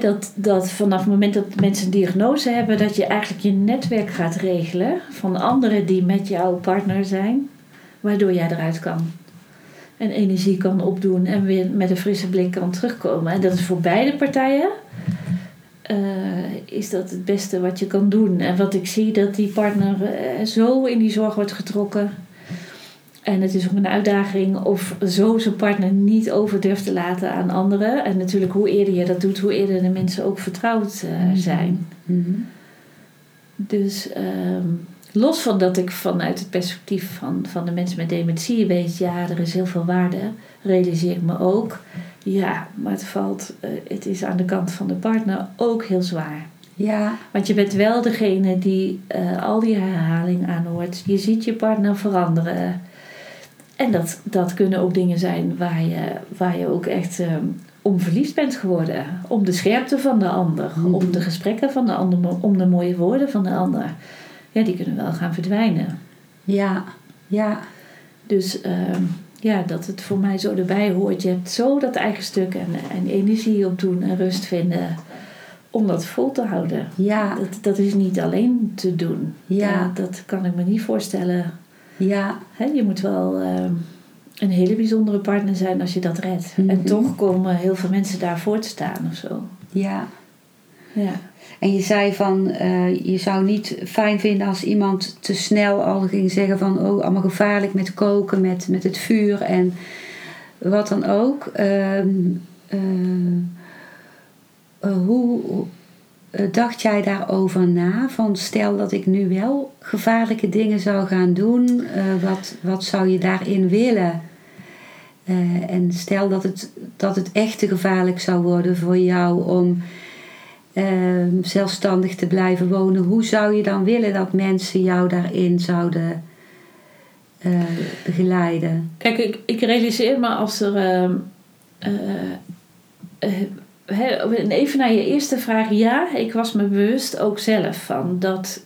Dat, dat vanaf het moment dat mensen een diagnose hebben, dat je eigenlijk je netwerk gaat regelen van anderen die met jouw partner zijn, waardoor jij eruit kan. en energie kan opdoen en weer met een frisse blik kan terugkomen. En dat is voor beide partijen. Eh, is dat het beste wat je kan doen. En wat ik zie, dat die partner eh, zo in die zorg wordt getrokken. En het is ook een uitdaging of zo zijn partner niet over durft te laten aan anderen. En natuurlijk, hoe eerder je dat doet, hoe eerder de mensen ook vertrouwd eh, zijn. Mhm. Dus ehm, los van dat ik vanuit het perspectief van, van de mensen met dementie weet, ja, er is heel veel waarde, realiseer ik me ook. Ja, maar het valt, eh, het is aan de kant van de partner ook heel zwaar. Ja, Want je bent wel degene die eh, al die herhaling aanhoort. Je ziet je partner veranderen. En dat, dat kunnen ook dingen zijn waar je, waar je ook echt ehm, om verliefd bent geworden. Om de scherpte van de ander. Mhm. Om de gesprekken van de ander. Om de mooie woorden van de ander. Ja, die kunnen wel gaan verdwijnen. ja, ja, Dus ehm, ja, dat het voor mij zo erbij hoort. Je hebt zo dat eigen stuk en, en energie op doen en rust vinden. Om dat vol te houden. ja, Dat, dat is niet alleen te doen. Ja. Dat, dat kan ik me niet voorstellen. ja, Hè, je moet wel ehm, een hele bijzondere partner zijn als je dat redt. Mhm. En toch komen heel veel mensen daarvoor te staan of zo. ja. Ja. En je zei van, eh, je zou niet fijn vinden als iemand te snel al ging zeggen van, oh, allemaal gevaarlijk met koken, met, met het vuur en wat dan ook. Ehm, eh, eh, hoe dacht jij daarover na? Van stel dat ik nu wel gevaarlijke dingen zou gaan doen, wat, wat zou je daarin willen? En stel dat het, dat het echt te gevaarlijk zou worden voor jou om zelfstandig te blijven wonen, hoe zou je dan willen dat mensen jou daarin zouden eh, begeleiden? Kijk, ik, ik realiseer me als er. ehm, eh, eh, even naar je eerste vraag. Ja, ik was me bewust ook zelf van dat.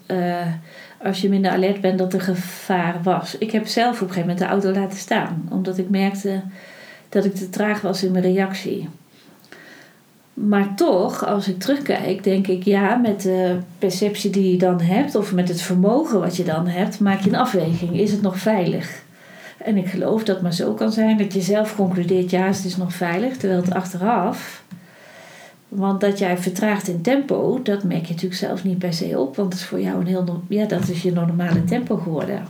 als je minder alert bent, dat er gevaar was. Ik heb zelf op een gegeven moment de auto laten staan, omdat ik merkte dat ik te traag was in mijn reactie. Maar toch, als ik terugkijk, denk ik ja, met de perceptie die je dan hebt, of met het vermogen wat je dan hebt, maak je een afweging. Is het nog veilig? En ik geloof dat het maar zo kan zijn dat je zelf concludeert, ja, het is nog veilig, terwijl het achteraf. Want dat jij vertraagt in tempo, dat merk je natuurlijk zelf niet per se op, want het is voor jou een heel, ja, dat is je normale tempo geworden.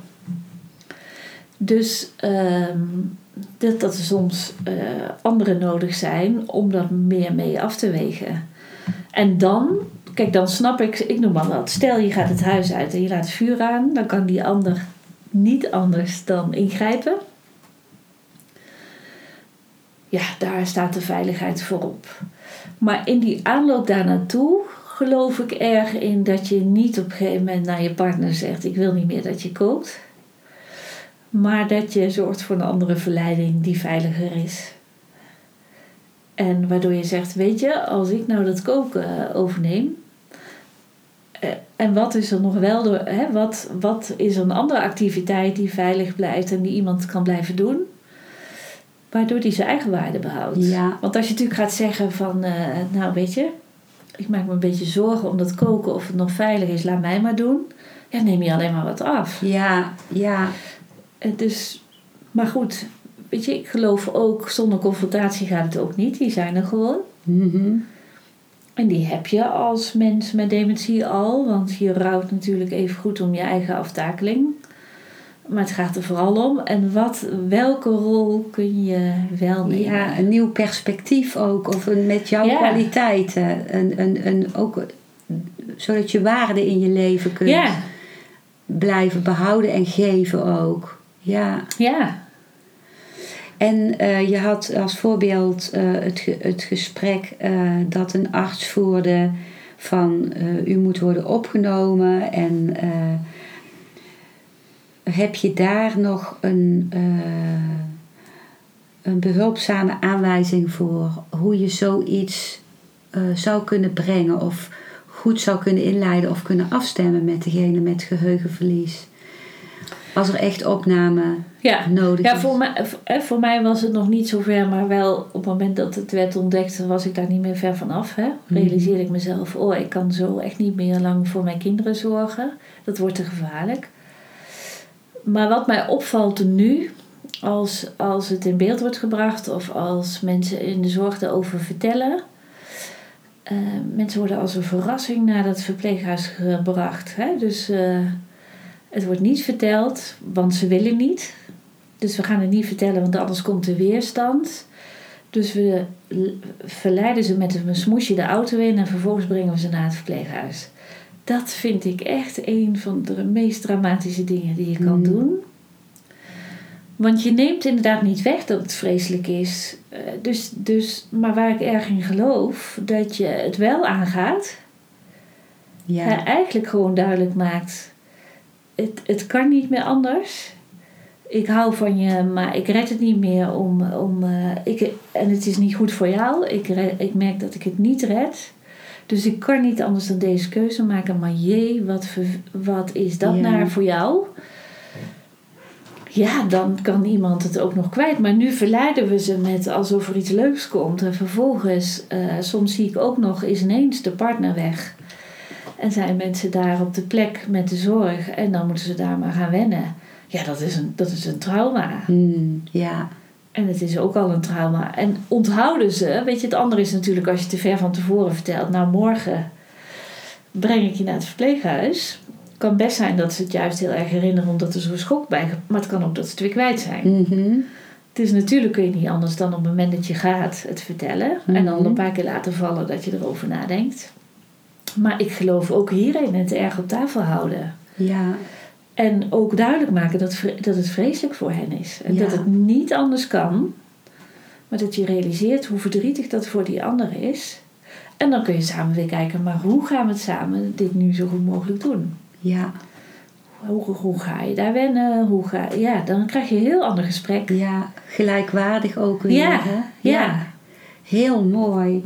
Dus ehm, dat, dat er soms eh, anderen nodig zijn om dat meer mee af te wegen. En dan, kijk, dan snap ik, ik noem maar wat. Stel je gaat het huis uit en je laat vuur aan, dan kan die ander niet anders dan ingrijpen. Ja, daar staat de veiligheid voorop. Maar in die aanloop daar naartoe geloof ik erg in dat je niet op een gegeven moment naar je partner zegt: Ik wil niet meer dat je kookt. Maar dat je zorgt voor een andere verleiding die veiliger is. En waardoor je zegt: Weet je, als ik nou dat koken overneem. eh, En wat is er nog wel door, hè, wat, wat is een andere activiteit die veilig blijft en die iemand kan blijven doen? Waardoor die zijn eigen waarde behoudt. Ja. Want als je natuurlijk gaat zeggen van, eh, nou weet je, ik maak me een beetje zorgen om dat koken of het nog veilig is, laat mij maar doen. Ja, neem je alleen maar wat af. Ja, ja, En dus, maar goed, weet je, ik geloof ook, zonder confrontatie gaat het ook niet. Die zijn er gewoon. mhm, En die heb je als mens met dementie al, want je rouwt natuurlijk even goed om je eigen aftakeling. Maar het gaat er vooral om. En wat, welke rol kun je wel nemen? ja, een nieuw perspectief ook, of een, met jouw Ja. kwaliteiten. Een, een, een, ook, zodat je waarde in je leven kunt ja, blijven behouden en geven ook. Ja. ja, En eh, je had als voorbeeld eh, het, ge- het gesprek eh, dat een arts voerde van u moet worden opgenomen en heb je daar nog een, een behulpzame aanwijzing voor hoe je zoiets zou kunnen brengen of goed zou kunnen inleiden of kunnen afstemmen met degene met geheugenverlies? Als er echt opname ja. nodig Ja, voor mij, eh, voor mij was het nog niet zo ver, maar wel op het moment dat het werd ontdekt, was ik daar niet meer ver van af. Hè? Realiseerde ik mezelf, oh, ik kan zo echt niet meer lang voor mijn kinderen zorgen. Dat wordt te gevaarlijk. Maar wat mij opvalt nu, als, als het in beeld wordt gebracht of als mensen in de zorg erover vertellen. Uh, mensen worden als een verrassing naar dat verpleeghuis gebracht. Hè? Dus uh, het wordt niet verteld, want ze willen niet. Dus we gaan het niet vertellen, want anders komt er weerstand. Dus we verleiden ze met een smoesje de auto in en vervolgens brengen we ze naar het verpleeghuis. Dat vind ik echt een van de meest dramatische dingen die je kan mm. doen. Want je neemt inderdaad niet weg dat het vreselijk is. Eh, dus, dus, maar waar ik erg in geloof, dat je het wel aangaat. Ja. eigenlijk gewoon duidelijk maakt: het, het kan niet meer anders. Ik hou van je, maar ik red het niet meer om. om uh, ik, en het is niet goed voor jou. Ik, ik merk dat ik het niet red. Dus ik kan niet anders dan deze keuze maken. Maar jee, wat, wat is dat ja. naar voor jou? ja, dan kan iemand het ook nog kwijt. Maar nu verleiden we ze met alsof er iets leuks komt. En vervolgens, uh, soms zie ik ook nog, is ineens de partner weg. En zijn mensen daar op de plek met de zorg. En dan moeten ze daar maar gaan wennen. Ja, dat is een, dat is een trauma. Mm, ja. En het is ook al een trauma. En onthouden ze, weet je, het andere is natuurlijk als je te ver van tevoren vertelt. Nou, morgen breng ik je naar het verpleeghuis kan best zijn dat ze het juist heel erg herinneren omdat er zo'n schok bij Maar het kan ook dat ze het weer kwijt zijn. Mm Dus natuurlijk kun je niet anders dan op het moment dat je gaat het vertellen. En dan mhm. een paar keer laten vallen dat je erover nadenkt. Maar ik geloof ook hierin het erg op tafel houden. Ja. En ook duidelijk maken dat, dat het vreselijk voor hen is. En dat het niet anders kan. Maar dat je realiseert hoe verdrietig dat voor die ander is. En dan kun je samen weer kijken, maar hoe gaan we het samen dit nu zo goed mogelijk doen? Ja. Hoe, hoe ga je daar wennen? Hoe ga, ja, dan krijg je een heel ander gesprek. Ja, gelijkwaardig ook weer. Ja, hè? ja. Heel mooi.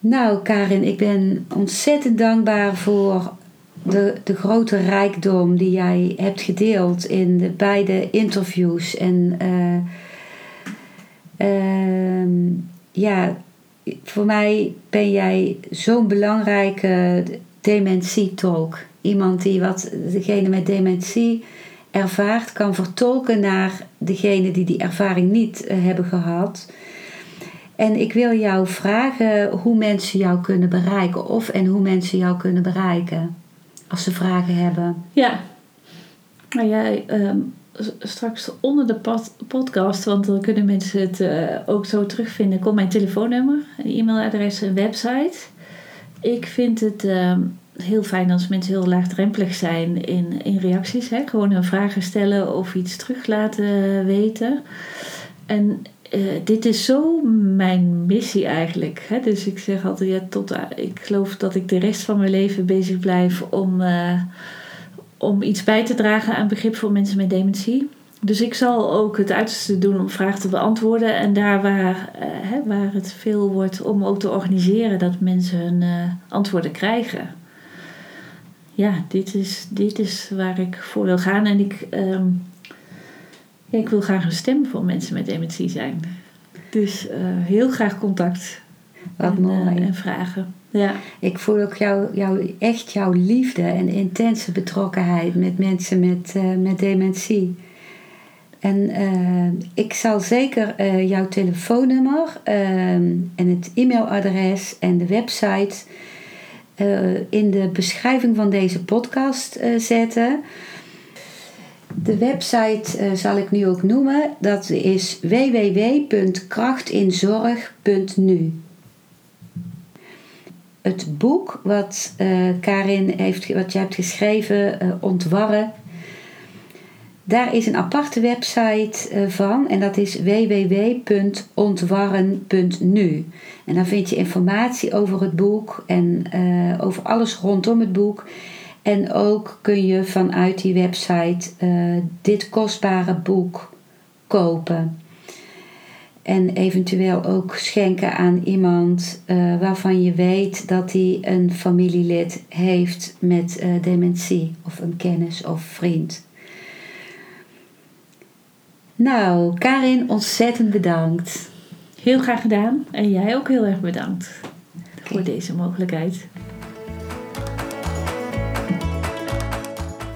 Nou, Karin, ik ben ontzettend dankbaar voor de, de grote rijkdom die jij hebt gedeeld in de beide interviews. En uh, uh, ja, voor mij ben jij zo'n belangrijke dementietalk. Iemand die wat degene met dementie ervaart, kan vertolken naar degene die die ervaring niet eh, hebben gehad. En ik wil jou vragen hoe mensen jou kunnen bereiken of en hoe mensen jou kunnen bereiken als ze vragen hebben. Ja, nou jij ehm, straks onder de podcast, want dan kunnen mensen het uh, ook zo terugvinden, komt mijn telefoonnummer, e-mailadres, een website. Ik vind het ehm, heel fijn als mensen heel laagdrempelig zijn in, in reacties. Hè? Gewoon hun vragen stellen of iets terug laten weten. En uh, dit is zo mijn missie eigenlijk. Hè? Dus ik zeg altijd, ja, tot, uh, ik geloof dat ik de rest van mijn leven bezig blijf om, uh, om iets bij te dragen aan begrip voor mensen met dementie. Dus ik zal ook het uiterste doen om vragen te beantwoorden. En daar waar, hè, waar het veel wordt om ook te organiseren dat mensen hun antwoorden krijgen. Ja, dit is, dit is waar ik voor wil gaan. En ik, um, ja, ik wil graag een stem voor mensen met dementie zijn. Dus uh, heel graag contact. Wat en, mooi. en vragen. Ja. Ik voel ook jou, jou, echt jouw liefde en intense betrokkenheid met mensen met, met dementie. En uh, ik zal zeker uh, jouw telefoonnummer uh, en het e-mailadres en de website in de beschrijving van deze podcast zetten. De website zal ik nu ook noemen. Dat is www.krachtinzorg.nu. Het boek wat Karin heeft, wat je hebt geschreven, Ontwarren daar is een aparte website eh, van en dat is www.ontwarren.nu. En daar vind je informatie over het boek en over alles rondom het boek. En ook kun je vanuit die website uh, dit kostbare boek kopen. En eventueel ook schenken aan iemand uh, waarvan je weet dat hij een familielid heeft met uh, dementie, of een kennis of vriend. Nou, Karin, ontzettend bedankt. Heel graag gedaan. En jij ook heel erg bedankt okay. voor deze mogelijkheid.